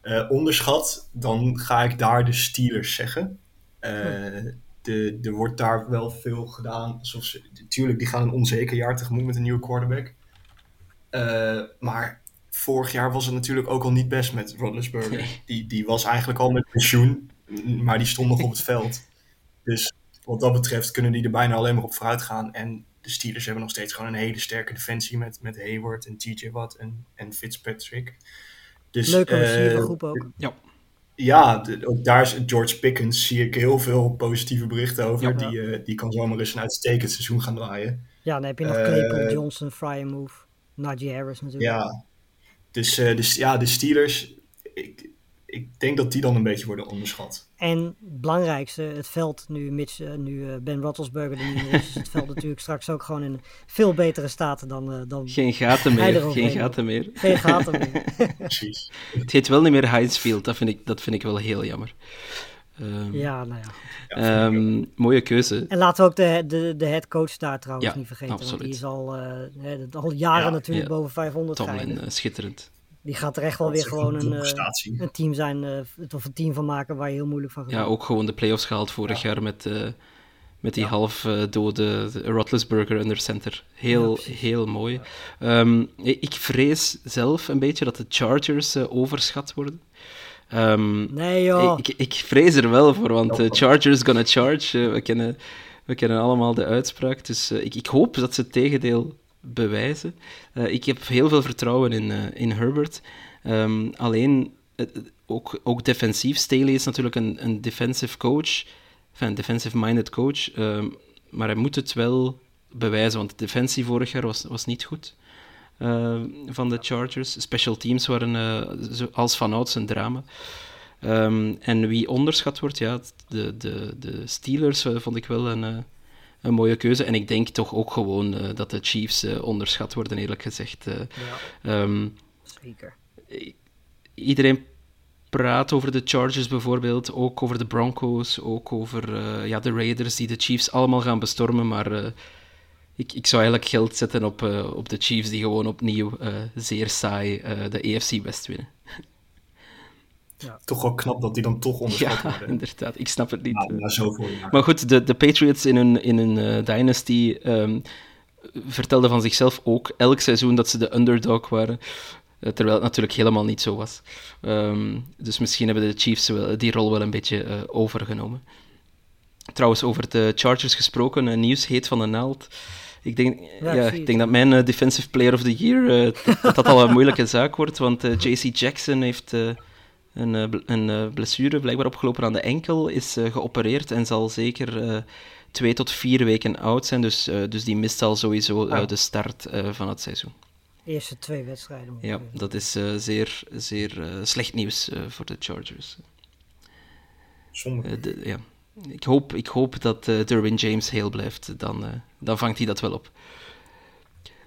Eh, onderschat, dan ga ik daar de Steelers zeggen. Eh, de, er wordt daar wel veel gedaan. Alsof ze, natuurlijk, die gaan een onzeker jaar tegemoet met een nieuwe quarterback. Eh, maar vorig jaar was het natuurlijk ook al niet best met Rodgers-Burger. Die, die was eigenlijk al met pensioen, maar die stond nog op het veld. Dus wat dat betreft kunnen die er bijna alleen maar op vooruit gaan. En de Steelers hebben nog steeds gewoon een hele sterke defensie met, met Hayward en TJ Watt en, en Fitzpatrick. Dus, Leuke eh, receivergroep ook. Ja. ja, de- ook daar is George Pickens, zie ik heel veel positieve berichten over. Ja. Die, eh, die kan zomaar eens een uitstekend seizoen gaan draaien. Ja, dan heb je nog Eh, Claypool, Johnson, Fryer Move, Najee Harris natuurlijk. Ja, dus, eh, dus ja, de Steelers, ik, ik denk dat die dan een beetje worden onderschat. En het belangrijkste, het veld, nu, mits, eh, nu eh, Ben Roethlisberger er niet meer is, is het veld natuurlijk [laughs] straks ook gewoon in veel betere staat dan, eh, dan Geen gaten meer. Geen gaten meer. geen gaten meer. [laughs] Precies. Het heet wel niet meer Heinz Field. Dat vind ik, dat vind ik wel heel jammer. Ehm, Ja, nou ja. Ehm, mooie keuze. En laten we ook de, de, de head coach daar trouwens Ja, niet vergeten. Want die is al, eh, hè, al jaren Ja, natuurlijk ja. boven 500 Tomlin, rijden. eh, schitterend. Die gaat er echt wel Dat weer gewoon een een, eh, een team zijn, eh, of een team van maken waar je heel moeilijk van gaat Ja, ook gewoon de playoffs gehaald vorig jaar met, eh, met die half eh, dode Roethlisberger under center. Heel, heel mooi. Ehm, ik ik vrees zelf een beetje dat de Chargers overschat worden. Ehm, Nee joh, ik, ik vrees er wel voor, want Chargers gonna charge. We, kennen, we kennen allemaal de uitspraak. Dus ik, ik hoop dat ze het tegendeel bewijzen. Eh, ik heb heel veel vertrouwen in, eh, in Herbert. Ehm, alleen, eh, ook, ook defensief. Staley is natuurlijk een, een defensive coach. Enfin, defensive-minded coach. ehm, maar hij moet het wel bewijzen, want de defensie vorig jaar was, was niet goed uh, van de Chargers. Special teams waren als vanouds een drama. Um, en wie onderschat wordt, ja, de, de, de Steelers vond ik wel een, een mooie keuze. En ik denk toch ook gewoon dat de Chiefs onderschat worden, eerlijk gezegd. ja. Um, Zeker. Iedereen praat over de Chargers bijvoorbeeld, ook over de Broncos, ook over ja, de Raiders die de Chiefs allemaal gaan bestormen, maar ik, ik zou eigenlijk geld zetten op, uh, op de Chiefs, die gewoon opnieuw uh, zeer saai uh, de AFC West winnen. Ja. Toch wel knap dat die dan toch onderschat ja, worden. inderdaad. Ik snap het niet. Zoveel. Maar goed, de, de Patriots in hun, in hun dynasty um, vertelden van zichzelf ook elk seizoen dat ze de underdog waren. Terwijl het natuurlijk helemaal niet zo was. Um, dus misschien hebben de Chiefs wel, die rol wel een beetje overgenomen. Trouwens, over de Chargers gesproken, een nieuws heet van de naald. Ik denk, ja, ja ik denk dat mijn uh, Defensive Player of the Year, uh, dat, dat al een moeilijke zaak wordt, want uh, JC Jackson heeft een, een blessure blijkbaar opgelopen aan de enkel, is geopereerd en zal zeker twee tot vier weken oud zijn, dus, dus die mist al sowieso Oh. de start van het seizoen. Eerste twee wedstrijden. Ja, dat is zeer, zeer slecht nieuws voor de Chargers. Zonde. De, ja. Ik hoop, ik hoop dat uh, Derwin James heel blijft. Dan, uh, dan vangt hij dat wel op.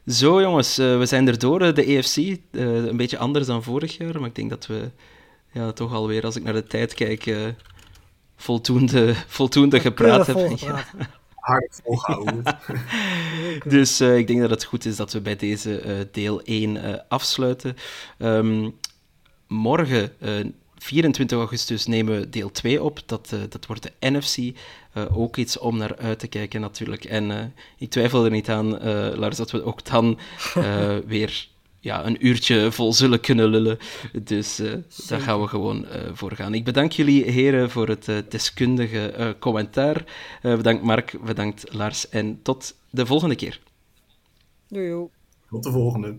Zo jongens, uh, we zijn er door. De EFC, een beetje anders dan vorig jaar. Maar ik denk dat we ja, toch alweer, als ik naar de tijd kijk, voldoende, voldoende gepraat hebben. Ja. [laughs] Hard volgehouden. dus ik denk dat het goed is dat we bij deze deel 1 afsluiten. Um, morgen 24 augustus nemen we deel 2 op. Dat, uh, dat wordt de NFC. Uh, ook iets om naar uit te kijken natuurlijk. En uh, ik twijfel er niet aan, Lars, dat we ook dan [laughs] weer ja, een uurtje vol zullen kunnen lullen. Dus daar gaan we gewoon voor gaan. Ik bedank jullie heren voor het deskundige commentaar. bedankt Mark, bedankt Lars en tot de volgende keer. Doei. Tot de volgende.